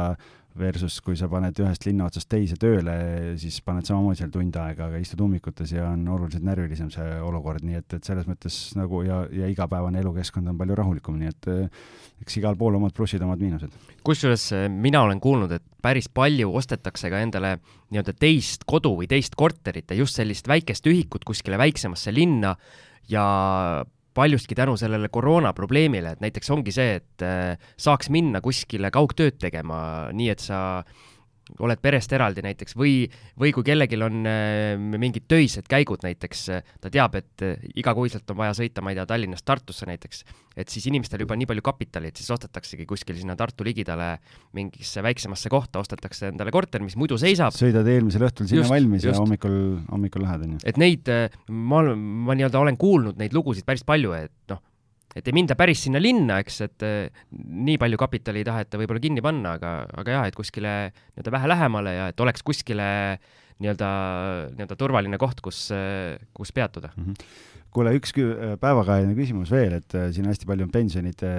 versus kui sa paned ühest linna otsast teise tööle, siis paned samamoodi seal tund aega, aga istud ummikutes ja on oluliselt närvilisem see olukord, nii et, et selles mõttes nagu ja, ja igapäevane elukeskkond on palju rahulikum, nii et eh, eks igal pool omad plussid, omad miinused. kusjuures eh, mina olen kuulnud, et päris palju ostetakse ka endale nii-öelda teist kodu või teist korterit ja just sellist väikest ühikut kuskile väiksemasse linna ja paljustki tänu sellele koroona probleemile, et näiteks ongi see, et äh, saaks minna kuskile kaugtööd tegema, nii et sa oled perest eraldi näiteks või, või kui kellelgi on äh, mingid töised käigud näiteks, äh, ta teab, et äh, igakuiselt on vaja sõita, ma ei tea, Tallinnast Tartusse näiteks, et siis inimestel juba nii palju kapitali, et siis ostetaksegi kuskil sinna Tartu ligidale mingisse väiksemasse kohta, ostetakse endale korter, mis muidu seisab. sõidad eelmisel õhtul sinna just, valmis just. ja hommikul, hommikul lähed, on ju. et neid, ma, ma nii-öelda olen kuulnud neid lugusid päris palju, et noh, et ei minda päris sinna linna, eks, et eh, nii palju kapitali ei taheta võib-olla kinni panna, aga, aga jah, et kuskile nii-öelda vähe lähemale ja et oleks kuskile nii-öelda, nii-öelda turvaline koht, kus, kus peatuda mm. -hmm kuule, üks päevakajaline küsimus veel, et äh, siin hästi palju on pensionite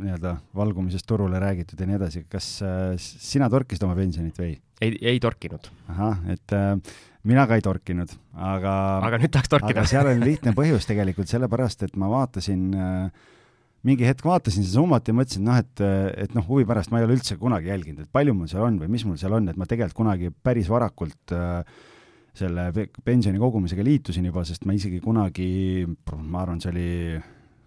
nii-öelda valgumisest turule räägitud ja nii edasi. kas äh, sina torkisid oma pensionit või? ei, ei torkinud. ahah, et äh, mina ka ei torkinud, aga. aga nüüd tahaks torkida. seal oli lihtne põhjus tegelikult sellepärast, et ma vaatasin äh, mingi hetk vaatasin seda summat ja mõtlesin, noh, et, et noh, huvi pärast ma ei ole üldse kunagi jälginud, et palju mul seal on või mis mul seal on, et ma tegelikult kunagi päris varakult äh, selle pensioni kogumisega liitusin juba, sest ma isegi kunagi, ma arvan, see oli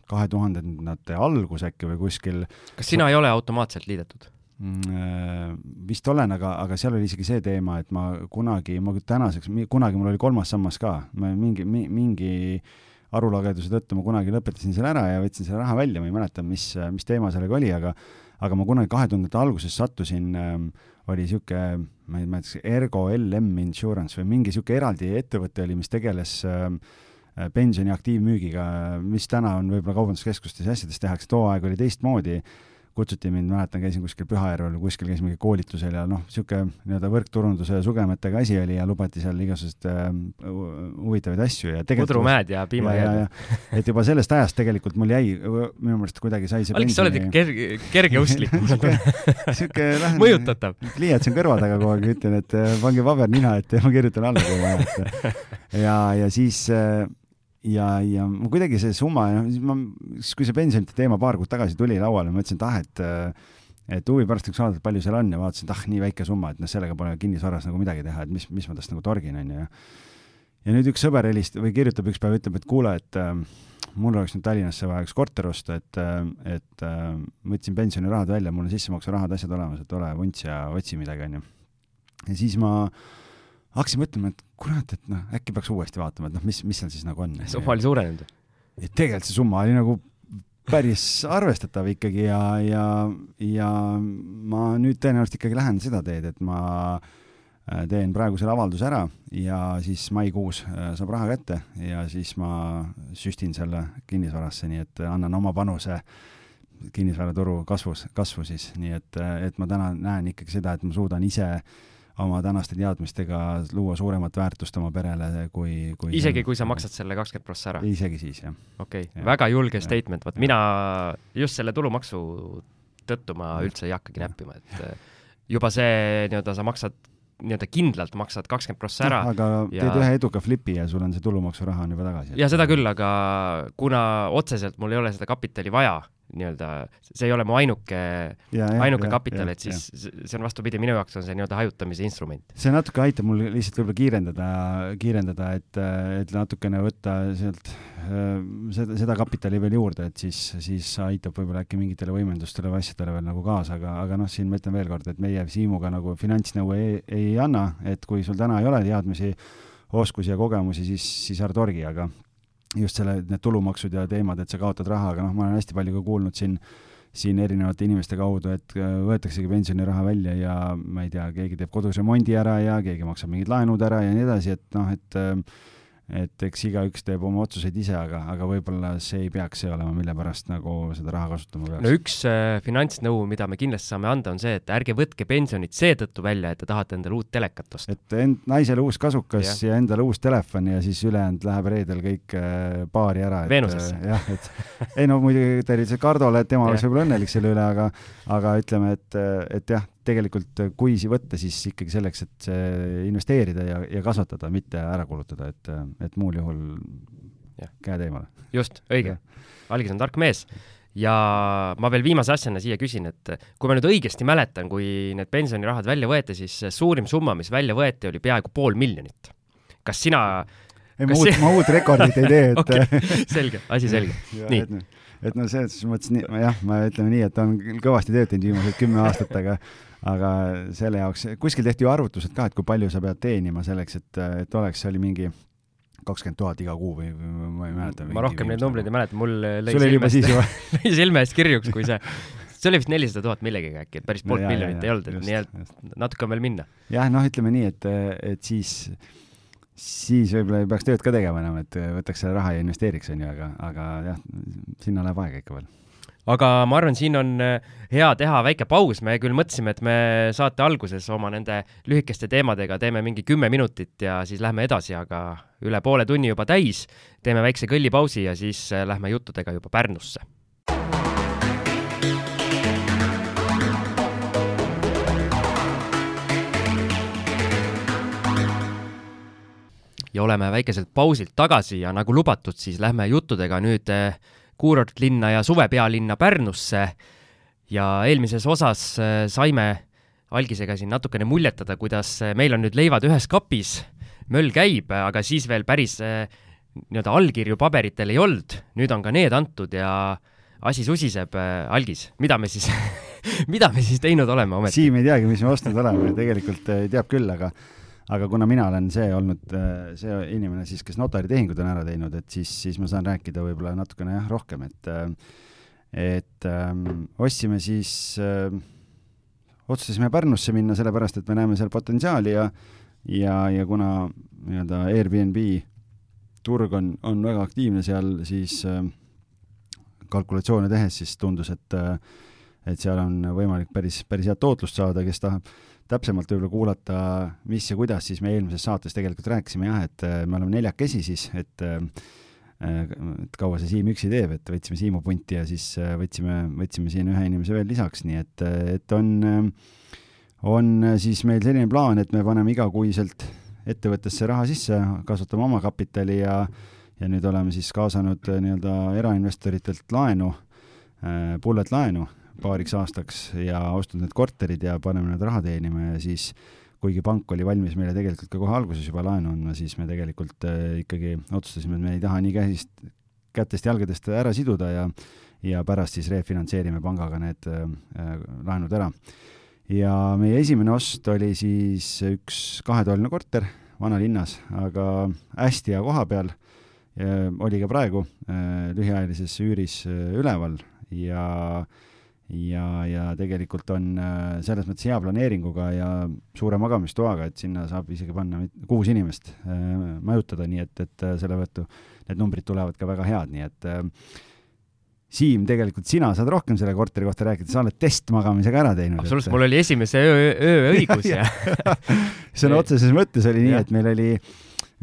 kahe tuhandendate algus äkki või kuskil. kas sina ei ole automaatselt liidetud? Mm, vist olen, aga, aga seal oli isegi see teema, et ma kunagi, ma tänaseks, kunagi mul oli kolmas sammas ka, ma mingi, mingi arulageduse tõttu ma kunagi lõpetasin selle ära ja võtsin selle raha välja, ma ei mäleta, mis, mis teema sellega oli, aga aga ma kunagi kahe tuhandete alguses sattusin äh, oli niisugune, ma ei mäleta, Ergo LM Insurance või mingi niisugune eraldi ettevõte oli, mis tegeles äh, pensioni aktiivmüügiga, mis täna on võib-olla kaubanduskeskustes ja asjades tehakse, too aeg oli teistmoodi kutsuti mind, mäletan, käisin kuskil Pühajärvel kuskil käisin mingi koolitusel ja noh, niisugune nii-öelda võrkturunduse sugemetega asi oli ja lubati seal igasuguseid äh, huvitavaid asju ja tegelikult pudrumäed ja piimajääd. et juba sellest ajast tegelikult mul jäi, minu meelest kuidagi sai see Aleks, sa oled ikka kerge, kergeusklik niisugune lähen mõjutatav. pliiats on kõrval taga kogu aeg, ütlen, et äh, pange paber nina ette ja ma kirjutan alla, vaja, et ja, ja siis äh, ja, ja kuidagi see summa, siis ma, siis kui see pensionite teema paar kuud tagasi tuli lauale, ma mõtlesin, et ah, et et huvi pärast võiks vaadata, palju seal on ja vaatasin, et ah, nii väike summa, et noh, sellega pole kinnisvaras nagu midagi teha, et mis, mis ma tast nagu torgin, onju, ja nüüd üks sõber helistab või kirjutab üks päev, ütleb, et kuule, et äh, mul oleks nüüd Tallinnasse vaja üks korter osta, et, et äh, võtsin pensionirahad välja, mul on sissemaksurahad, asjad olemas, et ole vunts ja otsi midagi, onju. ja siis ma äh, hakkasin mõtlema, et kurat, et noh, äkki peaks uuesti vaatama, et noh, mis, mis seal siis nagu on. summa oli suurenenud? tegelikult see summa oli nagu päris arvestatav ikkagi ja, ja, ja ma nüüd tõenäoliselt ikkagi lähen seda teed, et ma äh, teen praegu selle avalduse ära ja siis maikuus äh, saab raha kätte ja siis ma süstin selle kinnisvarasse, nii et annan oma panuse kinnisvaraturu kasvus, kasvu siis, nii et, et ma täna näen ikkagi seda, et ma suudan ise äh, oma tänaste teadmistega luua suuremat väärtust oma perele kui, kui isegi kui sa maksad selle kakskümmend prossa ära? isegi siis, jah. okei okay., väga julge statement, vot mina just selle tulumaksu tõttu ma üldse ei hakkagi näppima, et äh, juba see nii-öelda sa maksad nii-öelda kindlalt maksad kakskümmend prossa ära. aga ja... teed ühe eduka flipi ja sul on see tulumaksuraha on juba tagasi. ja seda küll, aga kuna otseselt mul ei ole seda kapitali vaja nii-öelda, see ei ole mu ainuke, ainuke ja, kapital, et siis ja. see on vastupidi, minu jaoks on see nii-öelda hajutamise instrument. see natuke aitab mul lihtsalt võib-olla kiirendada, kiirendada, et, et natukene võtta sealt äh, seda, seda kapitali veel juurde, et siis, siis aitab võib-olla äkki mingitele võimendustele või asjadele veel nagu kaasa, aga, aga noh, siin ma ütlen veel kord, et meie Siimuga nagu finantsnõu ei, ei anna, et kui sul täna ei ole teadmisi, oskusi ja kogemusi, siis, siis ära torgi, aga just selle, need tulumaksud ja teemad, et sa kaotad raha, aga noh, ma olen hästi palju ka kuulnud siin, siin erinevate inimeste kaudu, et äh, võetaksegi pensioniraha välja ja ma ei tea, keegi teeb kodus remondi ära ja keegi maksab mingid laenud ära ja nii edasi, et noh, et äh, et eks igaüks teeb oma otsuseid ise, aga, aga võib-olla see ei peaks see olema, mille pärast nagu seda raha kasutama peaks. no üks äh, finantsnõu, mida me kindlasti saame anda, on see, et ärge võtke pensionit seetõttu välja, et te tahate endale uut telekat osta. et end-, naisele uus kasukas ja, ja endale uus telefon ja siis ülejäänud läheb reedel kõik äh, baari ära. Veenusesse. Äh, jah, et ei no muidugi tervise Kardole, et tema oleks võib-olla õnnelik selle üle, aga, aga ütleme, et, et jah, tegelikult äh, kui võtta, siis ikkagi selleks, et investeerida ja, ja kasvatada, mitte ära kulutada, et, et muul juhul ja. käed eemale. just, õige. Algis on tark mees ja ma veel viimase asjana siia küsin, et kui ma nüüd õigesti mäletan, kui need pensionirahad välja võeti, siis suurim summa, mis välja võeti, oli peaaegu pool miljonit. kas sina ei, ma uut, ma uut rekordit ei tee, et okay. selge, asi selge. nii et no selles mõttes nii, jah, ma ütleme nii, et on kõvasti tööd teinud viimased kümme aastat, aga aga selle jaoks, kuskil tehti ju arvutused ka, et kui palju sa pead teenima selleks, et, et oleks, see oli mingi kakskümmend tuhat iga kuu või, või ma ei mäleta. ma rohkem neid numbreid ei mäleta, mul lõi silme eest, lõi silme eest kirjuks, kui see, see oli vist nelisada tuhat millegagi äkki, et päris poolt no, miljonit ei olnud, et nii et natuke on veel minna. jah, noh, ütleme nii, et, et siis, siis võib-olla ei peaks tööd ka tegema enam, et võtaks selle raha ja investeeriks, onju, aga, aga jah, sinna läheb aega ikka veel aga ma arvan, siin on äh, hea teha väike paus, me küll mõtlesime, et me saate alguses oma nende lühikeste teemadega teeme mingi kümme minutit ja siis lähme edasi, aga üle poole tunni juba täis. teeme väikse kõllipausi ja siis äh, lähme juttudega juba Pärnusse. ja oleme väikeselt pausilt tagasi ja nagu lubatud, siis lähme juttudega nüüd äh, kuurortlinna ja suvepealinna Pärnusse. Ja eelmises osas äh, saime algisega siin natukene muljetada, kuidas äh, meil on nüüd leivad ühes kapis, möll käib, aga siis veel päris äh, nii-öelda allkirju paberitel ei olnud, nüüd on ka need antud ja asi susiseb, algis, mida me siis mida me siis teinud oleme ometi? Siim ei teagi, mis me ostnud oleme, tegelikult teab küll, aga aga kuna mina olen see olnud, äh, see inimene siis, kes notaritehingud on ära teinud, et siis, siis ma saan rääkida võib-olla natukene jah, rohkem, et et ähm, ostsime siis äh,, otsustasime Pärnusse minna sellepärast, et me näeme seal potentsiaali ja ja, ja kuna nii-öelda Airbnb turg on, on väga aktiivne seal, siis äh, kalkulatsioone tehes siis tundus, et äh, et seal on võimalik päris, päris head tootlust saada, kes tahab täpsemalt võib-olla kuulata, mis ja kuidas, siis me eelmises saates tegelikult rääkisime jah, et äh, me oleme neljakesi siis, et et kaua see Siim üksi teeb, et võtsime Siimu punti ja siis võtsime, võtsime siin ühe inimese veel lisaks, nii et, et on, on siis meil selline plaan, et me paneme igakuiselt ettevõttesse raha sisse, kasvatame omakapitali ja ja nüüd oleme siis kaasanud äh, nii-öelda erainvestoritelt laenu, äh, bullet laenu paariks aastaks ja ostnud need korterid ja paneme need raha teenima ja siis kuigi pank oli valmis meile tegelikult ka kohe alguses juba laenu andma, siis me tegelikult äh, ikkagi otsustasime, et me ei taha nii käsist, kätest-jalgadest ära siduda ja ja pärast siis refinantseerime pangaga need äh, laenud ära ja meie esimene ost oli siis üks kahetoaline korter vanalinnas, aga hästi hea koha peal. oli ka praegu äh, lühiajalises üüris äh, üleval ja, ja, ja tegelikult on äh, selles mõttes hea planeeringuga ja suure magamistoaga, et sinna saab isegi panna kuus inimest majutada, nii et, et selle võttu need numbrid tulevad ka väga head, nii et Siim, tegelikult sina saad rohkem selle korteri kohta rääkida, sa oled testmagamisega ära teinud. absoluutselt, mul oli esimese öö, öö õigus ja sõna otseses mõttes oli nii, et meil oli,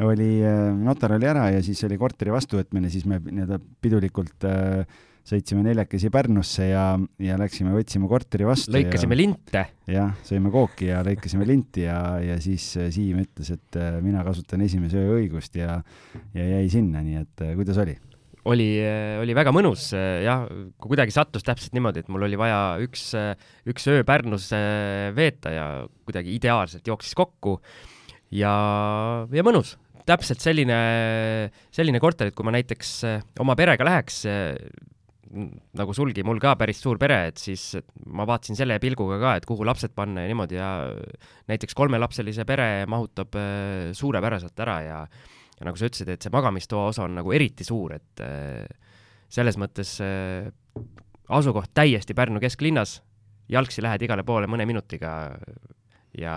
oli, äh, notar oli ära ja siis oli korteri vastuvõtmine, siis me nii-öelda pidulikult äh, sõitsime neljakesi Pärnusse ja, ja läksime, võtsime korteri vastu. lõikasime ja, linte. jah, sõime kooki ja lõikasime linti ja, ja siis äh, Siim ütles, et äh, mina kasutan esimese öö õigust ja, ja jäi sinna, nii et kuidas oli? oli, oli väga mõnus, jah, kuidagi sattus täpselt niimoodi, et mul oli vaja üks, üks öö Pärnus veeta ja kuidagi ideaalselt jooksis kokku ja, ja mõnus. täpselt selline, selline korter, et kui ma näiteks oma perega läheks, nagu sulgi, mul ka päris suur pere, et siis et ma vaatasin selle pilguga ka, et kuhu lapsed panna ja niimoodi ja näiteks kolmelapselise pere mahutab suurepäraselt ära ja ja nagu sa ütlesid, et see magamistoa osa on nagu eriti suur, et äh, selles mõttes äh, asukoht täiesti Pärnu kesklinnas, jalgsi lähed igale poole mõne minutiga ja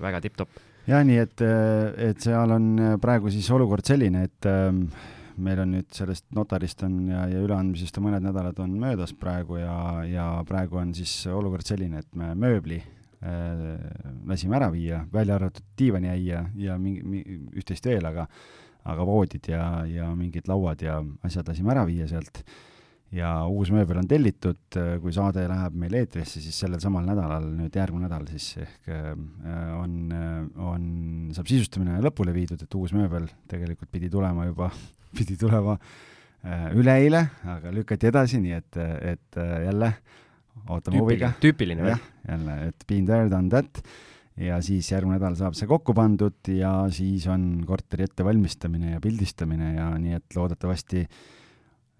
väga tipp-topp. jah, nii et, äh, et seal on praegu siis olukord selline, et ähm, meil on nüüd sellest notarist on ja, ja üleandmisest on mõned nädalad on möödas praegu ja, ja praegu on siis olukord selline, et me mööbli Äh, lasime ära viia, välja arvatud diivaniäia ja mingi, üht-teist veel, aga aga voodid ja, ja mingid lauad ja asjad lasime ära viia sealt. Ja uus mööbel on tellitud, kui saade läheb meil eetrisse, siis sellel samal nädalal, nüüd järgmine nädal siis ehk äh, on, on, saab sisustamine lõpule viidud, et uus mööbel tegelikult pidi tulema juba, pidi tulema äh, üleeile, aga lükati edasi, nii et, et jälle äh, ootame huviga. tüüpiline või? jälle, et been there, done that ja siis järgmine nädal saab see kokku pandud ja siis on korteri ettevalmistamine ja pildistamine ja nii et loodetavasti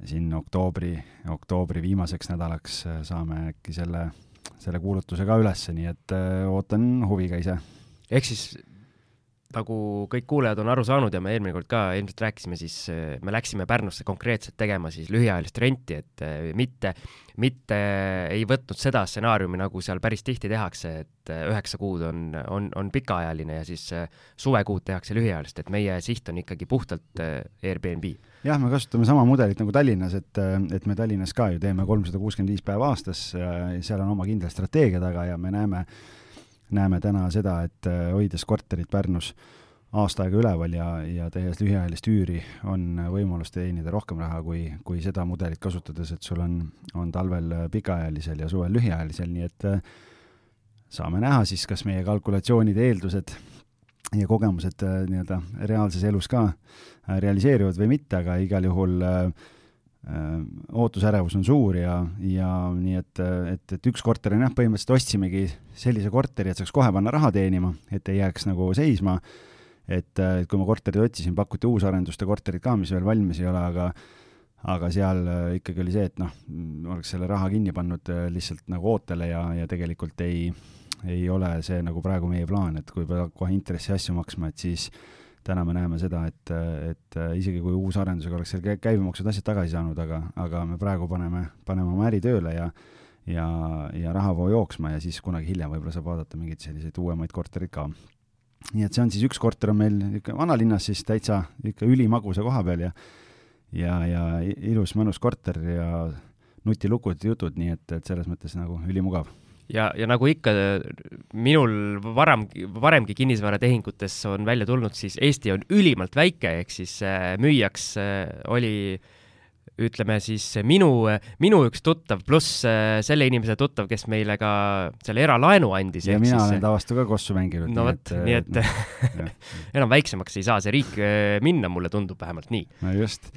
siin oktoobri, oktoobri viimaseks nädalaks saame äkki selle, selle kuulutuse ka ülesse, nii et äh, ootan huviga ise. ehk siis nagu kõik kuulajad on aru saanud ja me eelmine kord ka ilmselt rääkisime, siis äh, me läksime Pärnusse konkreetselt tegema siis lühiajalist renti, et äh, mitte, mitte ei võtnud seda stsenaariumi, nagu seal päris tihti tehakse, et äh, üheksa kuud on, on, on pikaajaline ja siis suvekuud tehakse lühiajalist, et meie siht on ikkagi puhtalt Airbnb. jah, me kasutame sama mudelit nagu Tallinnas, et, et me Tallinnas ka ju teeme kolmsada kuuskümmend viis päeva aastas, seal on oma kindel strateegia taga ja me näeme, näeme täna seda, et äh, hoides korterit Pärnus aasta aega üleval ja, ja tehes lühiajalist üüri, on võimalus teenida rohkem raha kui, kui seda mudelit kasutades, et sul on, on talvel pikaajalisel ja suvel lühiajalisel, nii et äh, saame näha siis, kas meie kalkulatsioonid, eeldused ja kogemused äh, nii-öelda reaalses elus ka realiseeruvad või mitte, aga igal juhul äh, Äh, ootusärevus on suur ja, ja nii et, et, et üks korter on jah, põhimõtteliselt ostsimegi sellise korteri, et saaks kohe panna raha teenima, et ei jääks nagu seisma. et, et kui ma korterit otsisin, pakuti uusarenduste korterit ka, mis veel valmis ei ole, aga aga seal äh, ikkagi oli see, et noh, oleks selle raha kinni pannud äh, lihtsalt nagu ootele ja, ja tegelikult ei, ei ole see nagu praegu meie plaan, et kui peab kohe intressi asju maksma, et siis täna me näeme seda, et, et isegi kui uusarendusega oleks seal käibemaksud asjad tagasi saanud, aga, aga me praegu paneme, paneme oma äri tööle ja ja, ja rahavoo jooksma ja siis kunagi hiljem võib-olla saab vaadata mingeid selliseid uuemaid korterid ka. nii et see on siis, üks korter on meil ikka vanalinnas siis täitsa ikka ülimagusa koha peal ja ja, ja ilus mõnus korter ja nutilukud, jutud, nii et, et selles mõttes nagu ülimugav ja, ja nagu ikka minul varem, varemgi kinnisvaratehingutes on välja tulnud, siis Eesti on ülimalt väike, ehk siis äh, müüjaks äh, oli ütleme siis minu, minu üks tuttav pluss äh, selle inimese tuttav, kes meile ka selle eralaenu andis. ja mina siis, olen ta vastu ka kossu mänginud. no vot, nii et, et enam väiksemaks ei saa see riik minna, mulle tundub vähemalt nii. no just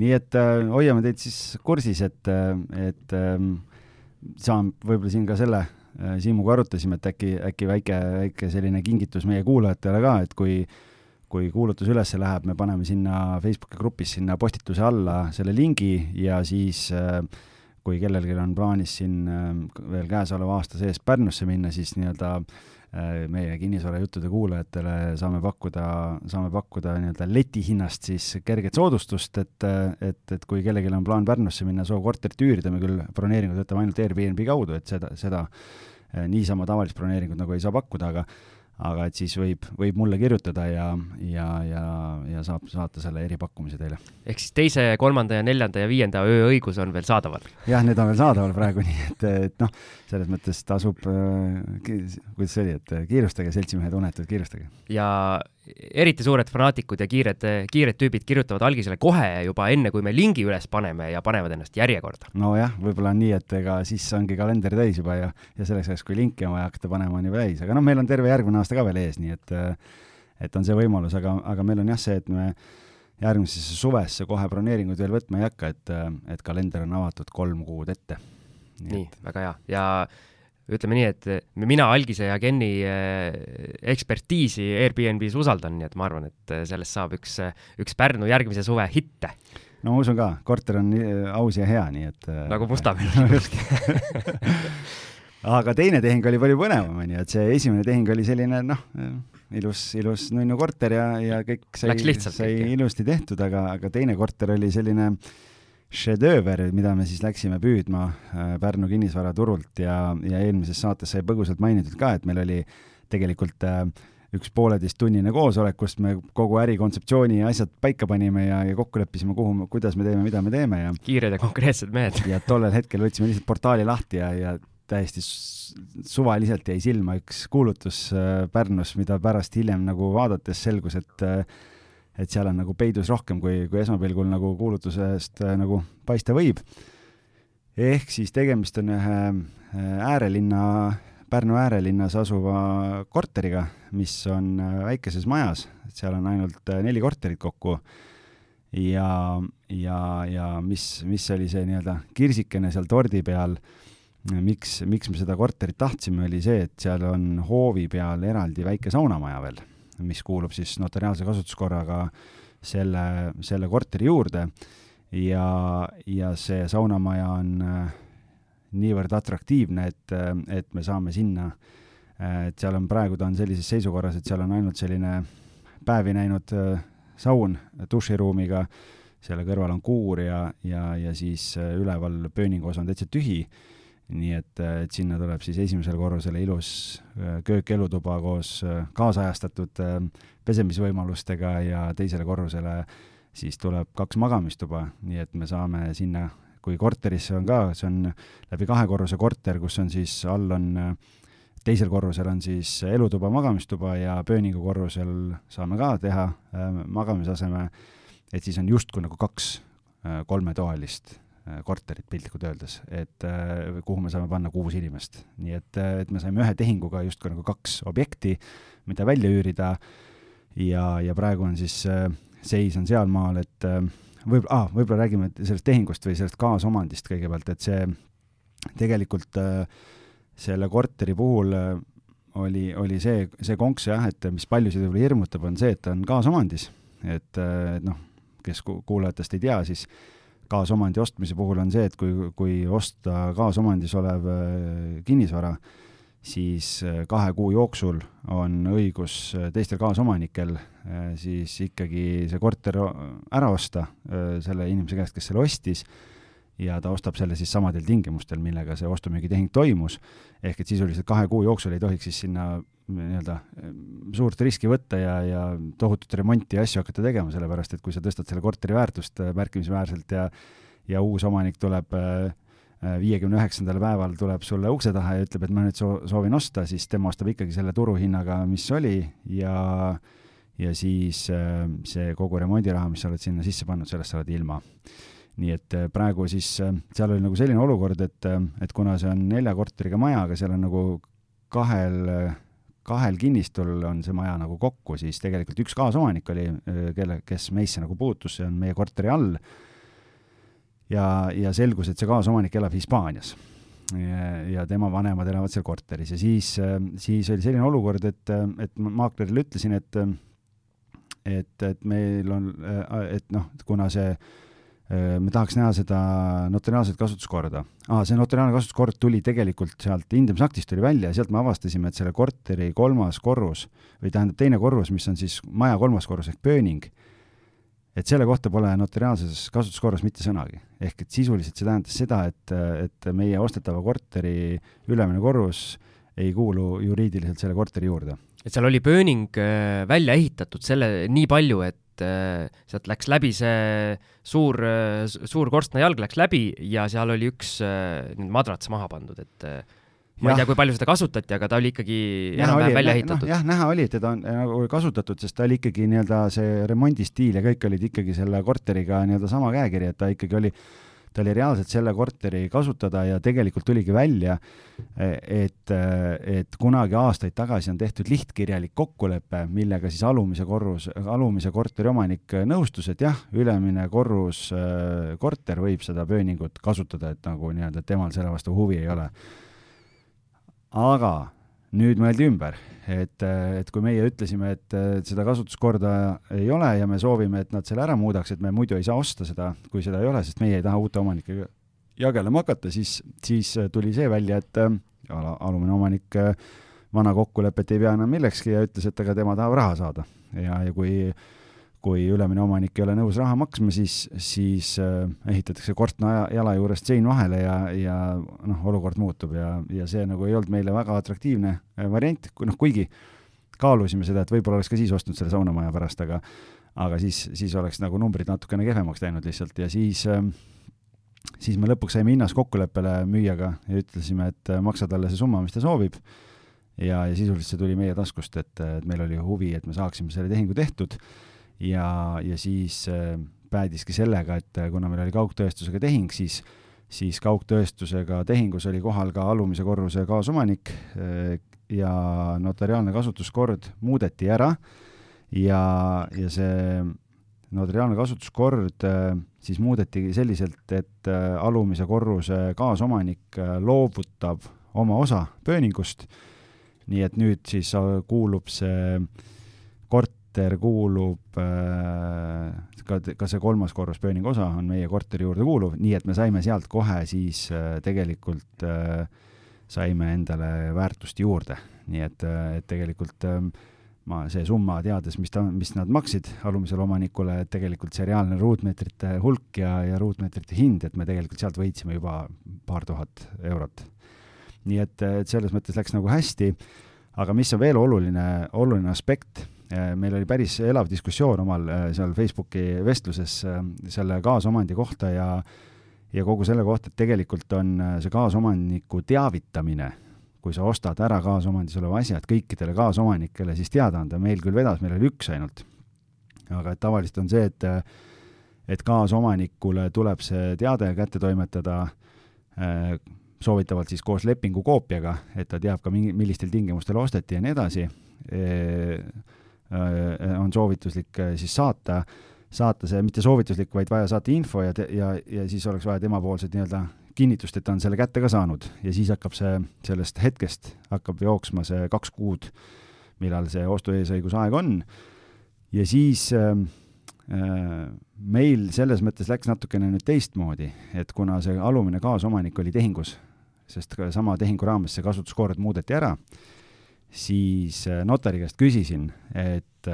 nii et äh, hoiame teid siis kursis, et, et äh, saan võib-olla siin ka selle äh, Siimuga arutasime, et äkki, äkki väike, väike selline kingitus meie kuulajatele ka, et kui kui kuulutus üles läheb, me paneme sinna Facebooki grupis sinna postituse alla selle lingi ja siis äh, kui kellelgi on plaanis siin äh, veel käesoleva aasta sees Pärnusse minna, siis nii-öelda meie kinnisvarajuttude kuulajatele saame pakkuda, saame pakkuda nii-öelda letihinnast siis kerget soodustust, et, et, et kui kellelgi on plaan Pärnusse minna, soov korterit üürida, me küll broneeringut võtame ainult Airbnb kaudu, et seda, seda äh, niisama tavalist broneeringut nagu ei saa pakkuda, aga aga et siis võib, võib mulle kirjutada ja, ja, ja, ja saab saata selle eripakkumise teile. ehk siis teise, kolmanda ja neljanda ja viienda öö õigus on veel saadaval? jah, need on veel saadaval praegu, nii et, et noh, selles mõttes tasub äh,, kuidas see oli, et kiirustage, seltsimehed, unetud, kiirustage. ja eriti suured fanaatikud ja kiired, kiired tüübid kirjutavad algisele kohe juba enne, kui me lingi üles paneme ja panevad ennast järjekorda. nojah, võib-olla on nii, et ega siis ongi kalender täis juba ja, ja selleks ajaks, kui linki on vaja hakata panema, on juba täis, aga noh, meil on terve järgmine aasta ka veel ees, nii et et on see võimalus, aga, aga meil on jah see, et me järgmisesse suvesse kohe broneeringuid veel võtma ei hakka, et, et kalender on avatud kolm kuud ette. nii, nii, väga hea ja ütleme nii, et mina Algise ja Kenni eh, ekspertiisi Airbnb-s usaldan, nii et ma arvan, et eh, sellest saab üks, üks Pärnu järgmise suve hitte. no ma usun ka, korter on eh, aus ja hea, nii et nagu Mustamäel aga teine tehing oli palju põnevam, onju, et see esimene tehing oli selline noh, ilus, ilus nunnu korter ja, ja kõik sai, sai kõik, ilusti tehtud, aga, aga teine korter oli selline äh, šedööver, mida me siis läksime püüdma äh, Pärnu kinnisvaraturult ja, ja eelmises saates sai põgusalt mainitud ka, et meil oli tegelikult äh, üks pooleteisttunnine koosolek, kus me kogu ärikontseptsiooni ja asjad paika panime ja, ja kokku leppisime, kuhu, kuidas me teeme, mida me teeme ja kiired ja konkreetsed mehed. Ja tollel hetkel võtsime lihtsalt portaali lahti ja, ja täiesti suvaliselt jäi silma üks kuulutus äh, Pärnus, mida pärast hiljem nagu vaadates selgus, et et seal on nagu peidus rohkem, kui, kui esmapilgul nagu kuulutusest äh, nagu paista võib. ehk siis tegemist on ühe äh, äärelinna, Pärnu äärelinnas asuva korteriga, mis on äh, väikeses majas, et seal on ainult neli korterit kokku. Ja, ja, ja mis, mis oli see nii-öelda kirsikene seal tordi peal, miks, miks me seda korterit tahtsime, oli see, et seal on hoovi peal eraldi väike saunamaja veel mis kuulub siis notariaalse kasutuskorraga selle, selle korteri juurde. Ja, ja see saunamaja on äh, niivõrd atraktiivne, et, äh, et me saame sinna, äh, et seal on praegu, ta on sellises seisukorras, et seal on ainult selline päevi näinud saun duširuumiga, selle kõrval on kuur ja, ja, ja siis üleval pööninguosa on täitsa tühi nii et, et sinna tuleb siis esimesele korrusele ilus äh, köök, elutuba koos äh, kaasajastatud äh, pesemisvõimalustega ja teisele korrusele siis tuleb kaks magamistuba, nii et me saame sinna, kui korterisse on ka, see on läbi kahe korruse korter, kus on siis all on, teisel korrusel on siis elutuba, magamistuba ja pööningu korrusel saame ka teha magamisaseme, et siis on justkui nagu kaks kolmetoalist Äh, korterit piltlikult öeldes, et äh, kuhu me saame panna kuus inimest. nii et, äh, et me saime ühe tehinguga justkui nagu kaks objekti, mida välja üürida ja, ja praegu on siis seis on sealmaal, et võib-olla ah,, võib-olla räägime sellest tehingust või sellest kaasomandist kõigepealt, et see tegelikult selle korteri puhul oli, oli see, see konks jah, et mis paljusid võib-olla hirmutab, on see, et ta on kaasomandis. et, et noh, kes kuulajatest ei tea, siis kaasomandi ostmise puhul on see, et kui, kui osta kaasomandis olev kinnisvara, siis kahe kuu jooksul on õigus teistel kaasomanikel siis ikkagi see korter ära osta selle inimese käest, kes selle ostis ja ta ostab selle siis samadel tingimustel, millega see ostu-müügitehing toimus, ehk et sisuliselt kahe kuu jooksul ei tohiks siis sinna nii-öelda suurt riski võtta ja, ja tohutut remonti ja asju hakata tegema, sellepärast et kui sa tõstad selle korteri väärtust äh, märkimisväärselt ja ja uus omanik tuleb äh, viiekümne üheksandal päeval tuleb sulle ukse taha ja ütleb, et ma nüüd soo-, soovin osta, siis tema ostab ikkagi selle turuhinnaga, mis oli ja ja siis see kogu remondiraha, mis sa oled sinna sisse pannud, sellest sa oled ilma. Nii et praegu siis seal oli nagu selline olukord, et, et kuna see on nelja korteriga maja, aga seal on nagu kahel, kahel kinnistul on see maja nagu kokku, siis tegelikult üks kaasomanik oli, kelle, kes meisse nagu puutus, see on meie korteri all. ja, ja selgus, et see kaasomanik elab Hispaanias. ja tema vanemad elavad seal korteris ja siis, siis oli selline olukord, et, et maaklerile ütlesin, et et, et meil on, et noh, kuna see me tahaks näha seda notariaalset kasutuskorda ah,. see notariaalne kasutuskord tuli tegelikult sealt hindamisaktist tuli välja ja sealt me avastasime, et selle korteri kolmas korrus või tähendab teine korrus, mis on siis maja kolmas korrus ehk pööning, et selle kohta pole notariaalses kasutuskorras mitte sõnagi. ehk et sisuliselt see tähendas seda, et, et meie ostetava korteri ülemine korrus ei kuulu juriidiliselt selle korteri juurde. et seal oli pööning äh, välja ehitatud selle nii palju, et et äh, sealt läks läbi see suur, äh, suur korstnajalg läks läbi ja seal oli üks äh, madrats maha pandud, et ma ja. ei tea, kui palju seda kasutati, aga ta oli ikkagi enam-vähem välja ehitatud no,. jah, näha oli, et teda on nagu kasutatud, sest ta oli ikkagi nii-öelda see remondistiil ja kõik olid ikkagi selle korteriga nii-öelda sama käekiri, et ta ikkagi oli ta oli reaalselt selle korteri kasutada ja tegelikult tuligi välja, et, et kunagi aastaid tagasi on tehtud lihtkirjalik kokkulepe, millega siis alumise korrus, alumise korteri omanik nõustus, et jah, ülemine korrus, korter võib seda pööningut kasutada, et nagu nii-öelda, temal selle vastu huvi ei ole. aga nüüd mõeldi ümber, et, et kui meie ütlesime, et, seda kasutuskorda ei ole ja me soovime, et nad selle ära muudaks, et me muidu ei saa osta seda, kui seda ei ole, sest meie ei taha uute omanikega jagelema hakata, siis, siis tuli see välja, et äh, alumine omanik äh, vana kokkulepet ei pea enam millekski ja ütles, et aga tema tahab raha saada. Ja, ja kui äh, kui ülemine omanik ei ole nõus raha maksma, siis, siis äh, ehitatakse korstna jala juurest sein vahele ja, ja noh, olukord muutub ja, ja see nagu ei olnud meile väga atraktiivne äh, variant, noh, kuigi kaalusime seda, et võib-olla oleks ka siis ostnud selle saunamaja pärast, aga aga siis, siis oleks nagu numbrid natukene kehvemaks läinud lihtsalt ja siis äh, siis me lõpuks saime hinnas kokkuleppele müüjaga ja ütlesime, et maksa talle see summa, mis ta soovib. ja, ja sisuliselt see tuli meie taskust, et, et meil oli huvi, et me saaksime selle tehingu tehtud ja, ja siis äh, päädiski sellega, et äh, kuna meil oli kaugtõestusega tehing, siis, siis kaugtõestusega tehingus oli kohal ka alumise korruse kaasomanik äh, ja notariaalne kasutuskord muudeti ära. Ja, ja see notariaalne kasutuskord siis muudetigi selliselt, et alumise korruse kaasomanik loovutab oma osa pööningust, nii et nüüd siis kuulub see kort korter kuulub äh, ka, ka see kolmas korrus pööningu osa on meie korteri juurde kuuluv, nii et me saime sealt kohe siis äh, tegelikult äh, saime endale väärtust juurde, nii et, et tegelikult ma, see summa, teades, mis ta, mis nad maksid alumisele omanikule, tegelikult see reaalne ruutmeetrite hulk ja, ja ruutmeetrite hind, et me tegelikult sealt võitsime juba paar tuhat eurot. nii et, et selles mõttes läks nagu hästi, aga mis on veel oluline, oluline aspekt meil oli päris elav diskussioon omal äh, seal Facebooki vestluses äh, selle kaasomandi kohta ja ja kogu selle kohta, et tegelikult on see kaasomaniku teavitamine, kui sa ostad ära kaasomandis oleva asja, et kõikidele kaasomanikele siis teada anda, meil küll vedas, meil oli üks ainult. aga et tavaliselt on see, et et kaasomanikule tuleb see teade kätte toimetada soovitavalt siis koos lepingu koopiaga, et ta teab ka mingi, millistel tingimustel osteti ja nii edasi Äh, on soovituslik äh, siis saata, saata see, mitte soovituslik, vaid vaja saata info ja, ja, ja siis oleks vaja temapoolset nii-öelda kinnitust, et ta on selle kätte ka saanud ja siis hakkab see, sellest hetkest hakkab jooksma see kaks kuud, millal see ostu eesõiguse aeg on. ja siis äh, meil selles mõttes läks natukene nüüd teistmoodi, et kuna see alumine kaasomanik oli tehingus, sest sama tehingu raames see kasutuskord muudeti ära, siis notari käest küsisin, et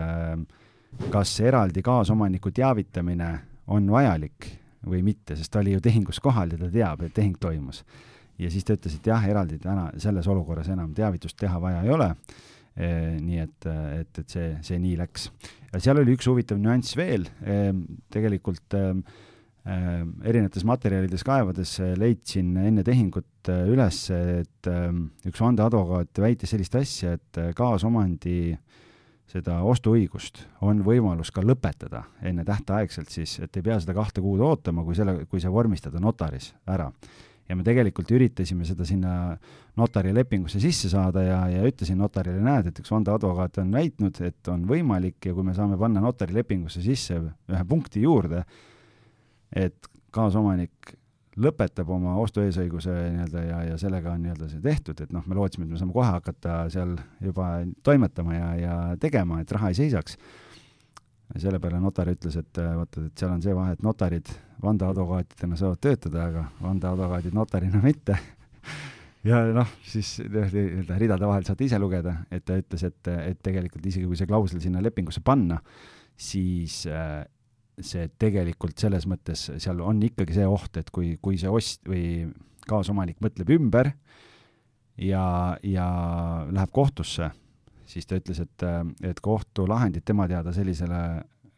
kas eraldi kaasomaniku teavitamine on vajalik või mitte, sest ta oli ju tehingus kohal ja ta teab, et tehing toimus. ja siis ta ütles, et jah, eraldi täna selles olukorras enam teavitust teha vaja ei ole e,. nii et, et, et see, see nii läks. seal oli üks huvitav nüanss veel tegelikult erinevates materjalides kaevades leidsin enne tehingut üles, et üks vandeadvokaat väitis sellist asja, et kaasomandi äh, seda ostuõigust on võimalus ka lõpetada enne tähtaegselt siis, et ei pea seda kahte kuud ootama, kui selle, kui see vormistada notaris ära. ja me tegelikult üritasime seda sinna notari lepingusse sisse saada ja, ja ütlesin notarile, näed, et üks vandeadvokaat on väitnud, et on võimalik ja kui me saame panna notari lepingusse sisse ühe punkti juurde, et kaasomanik lõpetab oma ostueesõiguse nii-öelda ja, ja sellega on nii-öelda see tehtud, et noh, me lootsime, et me saame kohe hakata seal juba toimetama ja, ja tegema, et raha ei seisaks. selle peale notar ütles, et vaata, et seal on see vahe, et notarid vandeadvokaatidena saavad töötada, aga vandeadvokaadid notarina mitte ja noh, siis nii-öelda ridade vahel saate ise lugeda, et ta ütles, et, et tegelikult isegi kui see klausel sinna lepingusse panna, siis äh, see tegelikult selles mõttes, seal on ikkagi see oht, et kui, kui see ost- või kaasomanik mõtleb ümber ja, ja läheb kohtusse, siis ta ütles, et, et kohtulahendit tema teada sellisele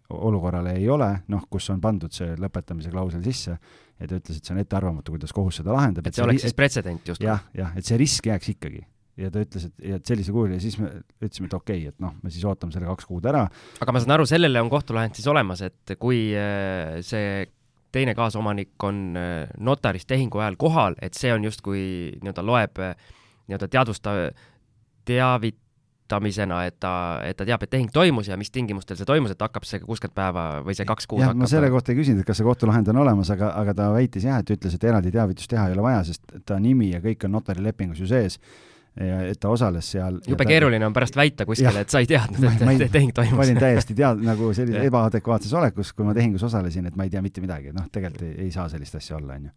olukorrale ei ole, noh, kus on pandud see lõpetamise klausel sisse, ja ta ütles, et see on ettearvamatu, kuidas kohus seda lahendab. et see oleks siis pretsedent justkui? jah, jah, et see risk jääks ikkagi ja ta ütles, et, et sellisel kujul ja siis me ütlesime, et okei okay,, et noh, me siis ootame selle kaks kuud ära. aga ma saan aru, sellele on kohtulahend siis olemas, et kui äh, see teine kaasomanik on äh, notaris tehingu ajal kohal, et see on justkui nii-öelda loeb äh, nii-öelda teadvusta, teavitamisena, et ta, et ta teab, et tehing toimus ja mis tingimustel see toimus, et hakkab see kuuskümmend päeva või see kaks kuud jah, ma selle kohta ei küsinud, et kas see kohtulahend on olemas, aga, aga ta väitis jah, et ütles, et eraldi teavitust teha ei ole vaja, sest ta nimi ja kõik on notari lepingus ju sees ja et ta osales seal. jube ta... keeruline on pärast väita kuskile, et sa ei teadnud, et ei, tehing toimus. ma olin täiesti tead-, nagu sellises ebaadekvaatses olekus, kui ma tehingus osalesin, et ma ei tea mitte midagi, noh, tegelikult ei, ei saa sellist asja olla, on ju.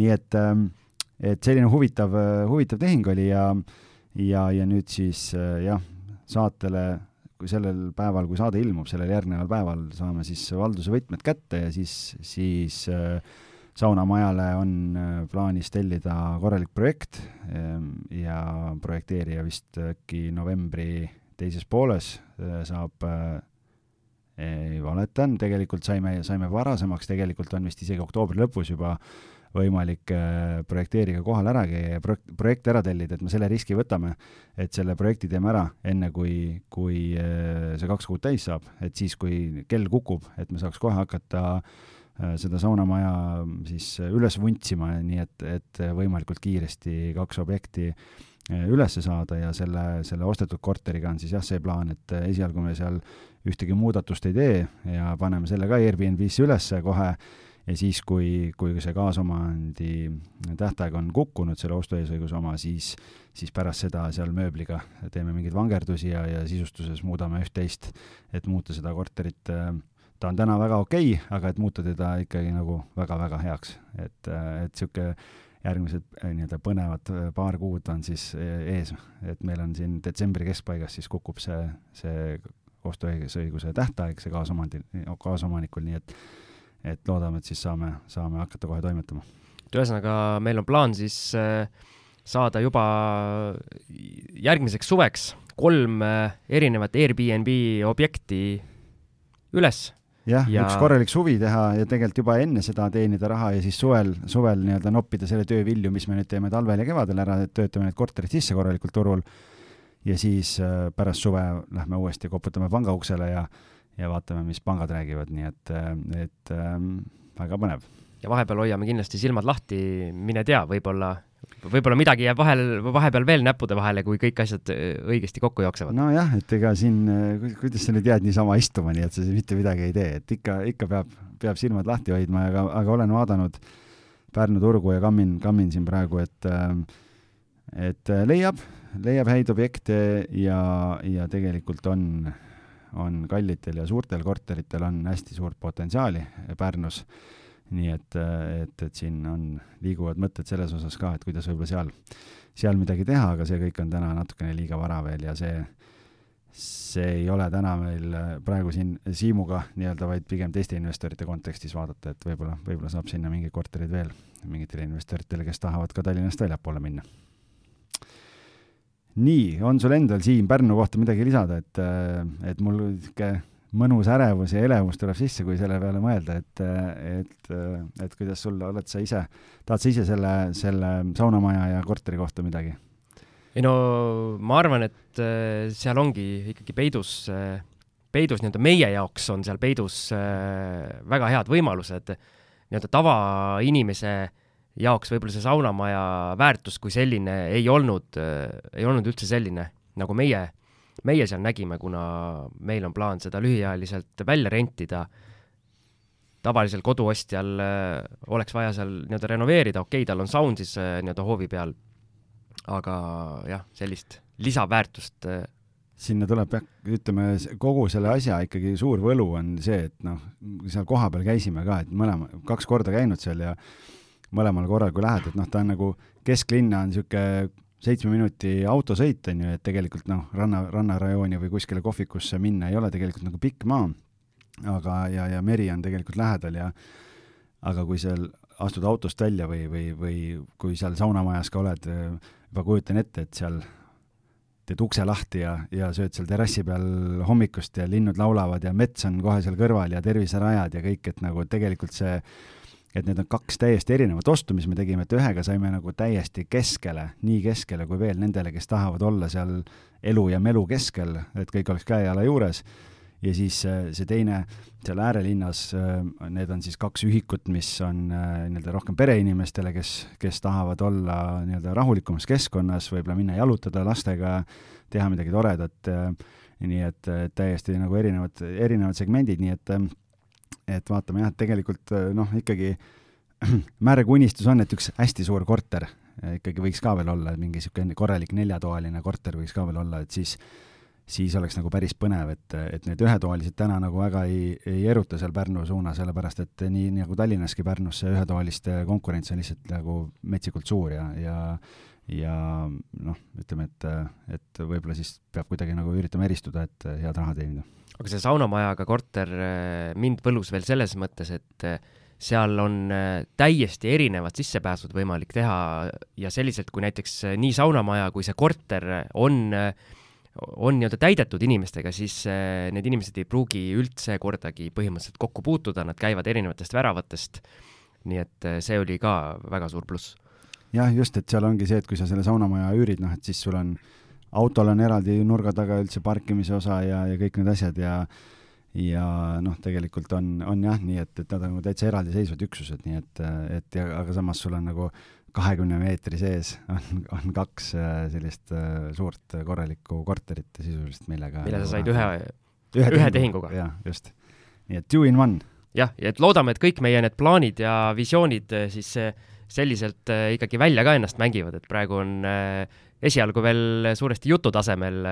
nii et, ähm, et selline huvitav, huvitav tehing oli ja, ja, ja nüüd siis äh, jah, saatele, kui sellel päeval, kui saade ilmub, sellel järgneval päeval saame siis valduse võtmed kätte ja siis, siis äh, saunamajale on äh, plaanis tellida korralik projekt ähm, ja projekteerija vist äkki novembri teises pooles äh, saab äh, ei valetan, tegelikult saime, saime varasemaks, tegelikult on vist isegi oktoobri lõpus juba võimalik projekteerija kohal ära käia ja projekt, ära tellida, et me selle riski võtame, et selle projekti teeme ära, enne kui, kui see kaks kuud täis saab, et siis, kui kell kukub, et me saaks kohe hakata Äh, seda saunamaja siis üles vuntsima, nii et, et võimalikult kiiresti kaks objekti äh, üles saada ja selle, selle ostetud korteriga on siis jah, see plaan, et äh, esialgu me seal ühtegi muudatust ei tee ja paneme selle ka Airbnb-sse ülesse kohe. Ja siis, kui, kui see kaasomandi tähtaeg on kukkunud, selle ostueesõiguse oma, siis, siis pärast seda seal mööbliga teeme mingeid vangerdusi ja, ja sisustuses muudame üht-teist, et muuta seda korterit äh, ta on täna väga okei okay,, aga et muuta teda ikkagi nagu väga-väga heaks, et, et niisugune järgmised eh, nii-öelda põnevad eh, paar kuud on siis eh, ees, et meil on siin detsembri keskpaigas siis kukub see, see ostuõiguse tähtaeg, see kaasomandi, kaasomanikul, nii et et loodame, et siis saame, saame hakata kohe toimetama. et ühesõnaga, meil on plaan siis saada juba järgmiseks suveks kolm erinevat Airbnb objekti üles jah ja..., üks korralik suvi teha ja tegelikult juba enne seda teenida raha ja siis suvel, suvel nii-öelda noppida selle töö vilju, mis me nüüd teeme talvel ja kevadel ära, et töötame need korterid sisse korralikult turul. ja siis äh, pärast suve lähme uuesti, koputame panga uksele ja, ja vaatame, mis pangad räägivad, nii et, äh, et ähm, väga põnev. ja vahepeal hoiame kindlasti silmad lahti, mine tea, võib-olla võib-olla midagi jääb vahel, vahepeal veel näppude vahele, kui kõik asjad äh, õigesti kokku jooksevad. nojah, et ega siin, äh, kuidas sa nüüd jääd niisama istuma, nii et sa mitte midagi ei tee, et ikka, ikka peab, peab silmad lahti hoidma, aga, aga olen vaadanud Pärnu turgu ja kammin, kammin siin praegu, et äh, et leiab, leiab häid objekte ja, ja tegelikult on, on kallitel ja suurtel korteritel on hästi suurt potentsiaali Pärnus. Nii et, et, et siin on, liiguvad mõtted selles osas ka, et kuidas võib-olla seal, seal midagi teha, aga see kõik on täna natukene liiga vara veel ja see, see ei ole täna meil praegu siin Siimuga nii-öelda, vaid pigem teiste investorite kontekstis vaadata, et võib-olla, võib-olla saab sinna mingeid korterid veel mingitele investoritele, kes tahavad ka Tallinnast väljapoole minna. Nii, on sul endal Siim Pärnu kohta midagi lisada, et, äh, et mul niisugune mõnus ärevus ja elevus tuleb sisse, kui selle peale mõelda, et, et, et kuidas sul, oled sa ise, tahad sa ise selle, selle saunamaja ja korteri kohta midagi? ei no ma arvan, et äh, seal ongi ikkagi peidus, äh, peidus nii-öelda meie jaoks on seal peidus väga head võimalused nii-öelda tavainimese äh, jaoks võib-olla see saunamaja väärtus kui selline ei olnud äh,, ei olnud üldse selline, nagu meie, meie seal nägime, kuna meil on plaan seda lühiajaliselt välja rentida. tavalisel koduostjal äh, oleks vaja seal nii-öelda renoveerida, okei okay,, tal on saun siis äh, nii-öelda hoovi peal, aga jah, sellist lisaväärtust äh, sinna tuleb jah, ütleme, kogu selle asja ikkagi suur võlu on see, et noh, seal kohapeal käisime ka, et mõlema, kaks korda käinud seal ja mõlemal korral, kui lähed, et noh, ta on nagu kesklinna on niisugune seitsme minuti autosõit, on ju, et tegelikult noh, ranna, rannarajooni või kuskile kohvikusse minna ei ole tegelikult nagu pikk maa, aga, ja, ja meri on tegelikult lähedal ja aga kui seal astud autost välja või, või, või kui seal saunamajas ka oled, juba kujutan ette, et seal teed ukse lahti ja, ja sööd seal terrassi peal hommikust ja linnud laulavad ja mets on kohe seal kõrval ja terviserajad ja kõik, et nagu tegelikult see et need on kaks täiesti erinevat ostu, mis me tegime, et ühega saime nagu täiesti keskele, nii keskele kui veel nendele, kes tahavad olla seal elu ja melu keskel, et kõik oleks käe-jala juures, ja siis äh, see teine, seal äärelinnas, äh, need on siis kaks ühikut, mis on äh, nii-öelda rohkem pereinimestele, kes, kes tahavad olla nii-öelda rahulikumas keskkonnas, võib-olla minna jalutada lastega, teha midagi toredat, nii et täiesti nagu erinevad, erinevad segmendid, nii et et vaatame jah, et tegelikult äh, noh, ikkagi märg unistus on, et üks hästi suur korter äh, ikkagi võiks ka veel olla, mingi niisugune korralik neljatoaline korter võiks ka veel olla, et siis siis oleks nagu päris põnev, et, et need ühetoalised täna nagu väga ei, ei eruta seal Pärnu suunas, sellepärast et nii nagu Tallinnaski Pärnus see ühetoaliste konkurents on lihtsalt nagu metsikult suur ja, ja ja noh, ütleme, et, et võib-olla siis peab kuidagi nagu üritama eristuda, et head raha teenida aga see saunamajaga korter äh, mind võlus veel selles mõttes, et äh, seal on äh, täiesti erinevad sissepääsud võimalik teha ja selliselt, kui näiteks nii saunamaja kui see korter on, on nii-öelda täidetud inimestega, siis need inimesed ei pruugi üldse kordagi põhimõtteliselt kokku puutuda, nad käivad erinevatest väravatest. nii et see oli ka väga suur pluss. jah, just, et seal ongi see, et kui sa selle saunamaja üürid, noh, et siis sul on äh, autol on eraldi nurga taga üldse parkimise osa ja, ja kõik need asjad ja ja noh, tegelikult on, on jah nii, et, et nad on nagu täitsa eraldiseisvad üksused, nii et, et ja aga samas sul on nagu kahekümne meetri sees on, on kaks äh, sellist äh, suurt korralikku korterit sisuliselt, millega mille sa said ühe, ühe, ühe tehinguga. jah, just. nii et two in one. jah, ja et loodame, et kõik meie need plaanid ja visioonid äh, siis selliselt ikkagi välja ka ennast mängivad, et praegu on esialgu veel suuresti jutu tasemel,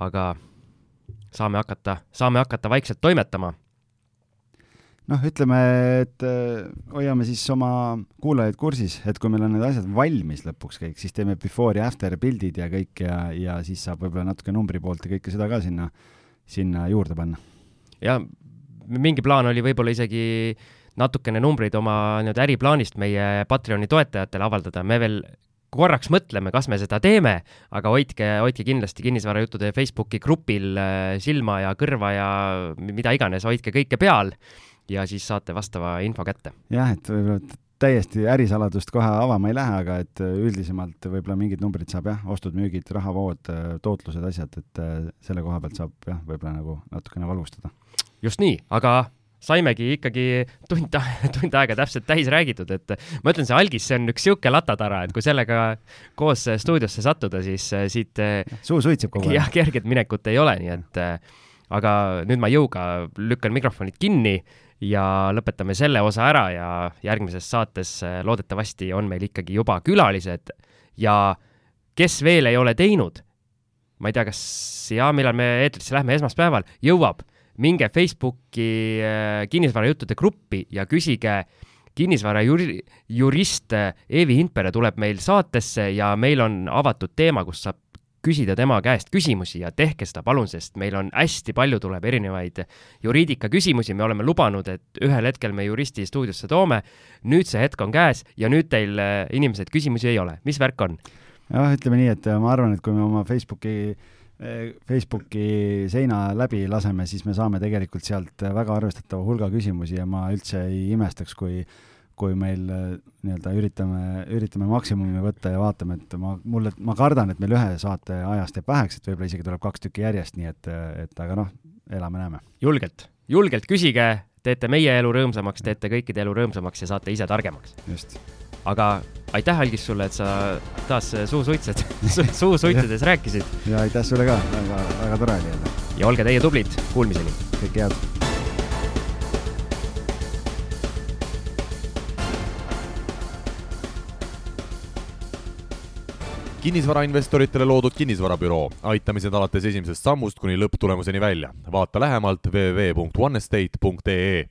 aga saame hakata, saame hakata vaikselt toimetama. noh, ütleme, et äh, hoiame siis oma kuulajaid kursis, et kui meil on need asjad valmis lõpuks kõik, siis teeme before ja after pildid ja kõik ja, ja siis saab võib-olla natuke numbri poolt ja kõike seda ka sinna, sinna juurde panna. ja mingi plaan oli võib-olla isegi natukene numbreid oma nii-öelda äriplaanist meie Patreoni toetajatele avaldada, me veel korraks mõtleme, kas me seda teeme, aga hoidke, hoidke kindlasti kinnisvarajuttude Facebooki grupil äh, silma ja kõrva ja mida iganes, hoidke kõike peal ja siis saate vastava info kätte. jah, et võib-olla täiesti ärisaladust kohe avama ei lähe, aga et üldisemalt võib-olla mingid numbrid saab jah, ostud-müügid, rahavood, tootlused, asjad, et äh, selle koha pealt saab jah, võib-olla nagu natukene valgustada. just nii, aga saimegi ikkagi tund, tund aega täpselt täis räägitud, et ma ütlen, see algis, see on üks sihuke latatara, et kui sellega koos stuudiosse sattuda, siis äh, siit äh, suu suitseb kogu aeg. jah, kerget minekut ei ole, nii et äh, aga nüüd ma jõuga lükkan mikrofonid kinni ja lõpetame selle osa ära ja järgmises saates loodetavasti on meil ikkagi juba külalised ja kes veel ei ole teinud ma ei tea, kas ja millal me eetrisse lähme, esmaspäeval, jõuab, minge Facebooki äh, kinnisvarajuttude gruppi ja küsige kinnisvara juri, jurist Eevi Hindpere tuleb meil saatesse ja meil on avatud teema, kus saab küsida tema käest küsimusi ja tehke seda palun, sest meil on hästi palju tuleb erinevaid juriidika küsimusi, me oleme lubanud, et ühel hetkel me juristi stuudiosse toome. nüüd see hetk on käes ja nüüd teil, äh, inimesed, küsimusi ei ole, mis värk on? jah, ütleme nii, et ma arvan, et kui me oma Facebooki Facebooki seina läbi laseme, siis me saame tegelikult sealt väga arvestatava hulga küsimusi ja ma üldse ei imestaks, kui kui meil eh, nii-öelda üritame, üritame maksimumi võtta ja vaatame, et ma, mulle, ma kardan, et meil ühe saate ajast jääb väheks, et võib-olla isegi tuleb kaks tükki järjest, nii et, et aga noh, elame-näeme. julgelt, julgelt küsige, teete meie elu rõõmsamaks, teete kõikide elu rõõmsamaks ja saate ise targemaks. just aga aitäh, Algis, sulle, et sa taas suusuitsed suusuitsedes rääkisid. ja aitäh sulle ka, väga, väga tore oli jälle. ja olge teie tublid, kuulmiseni. kõike head. kinnisvarainvestoritele loodud kinnisvarabüroo, aitame sind alates esimesest sammust kuni lõpptulemuseni välja. vaata lähemalt www.onestate.ee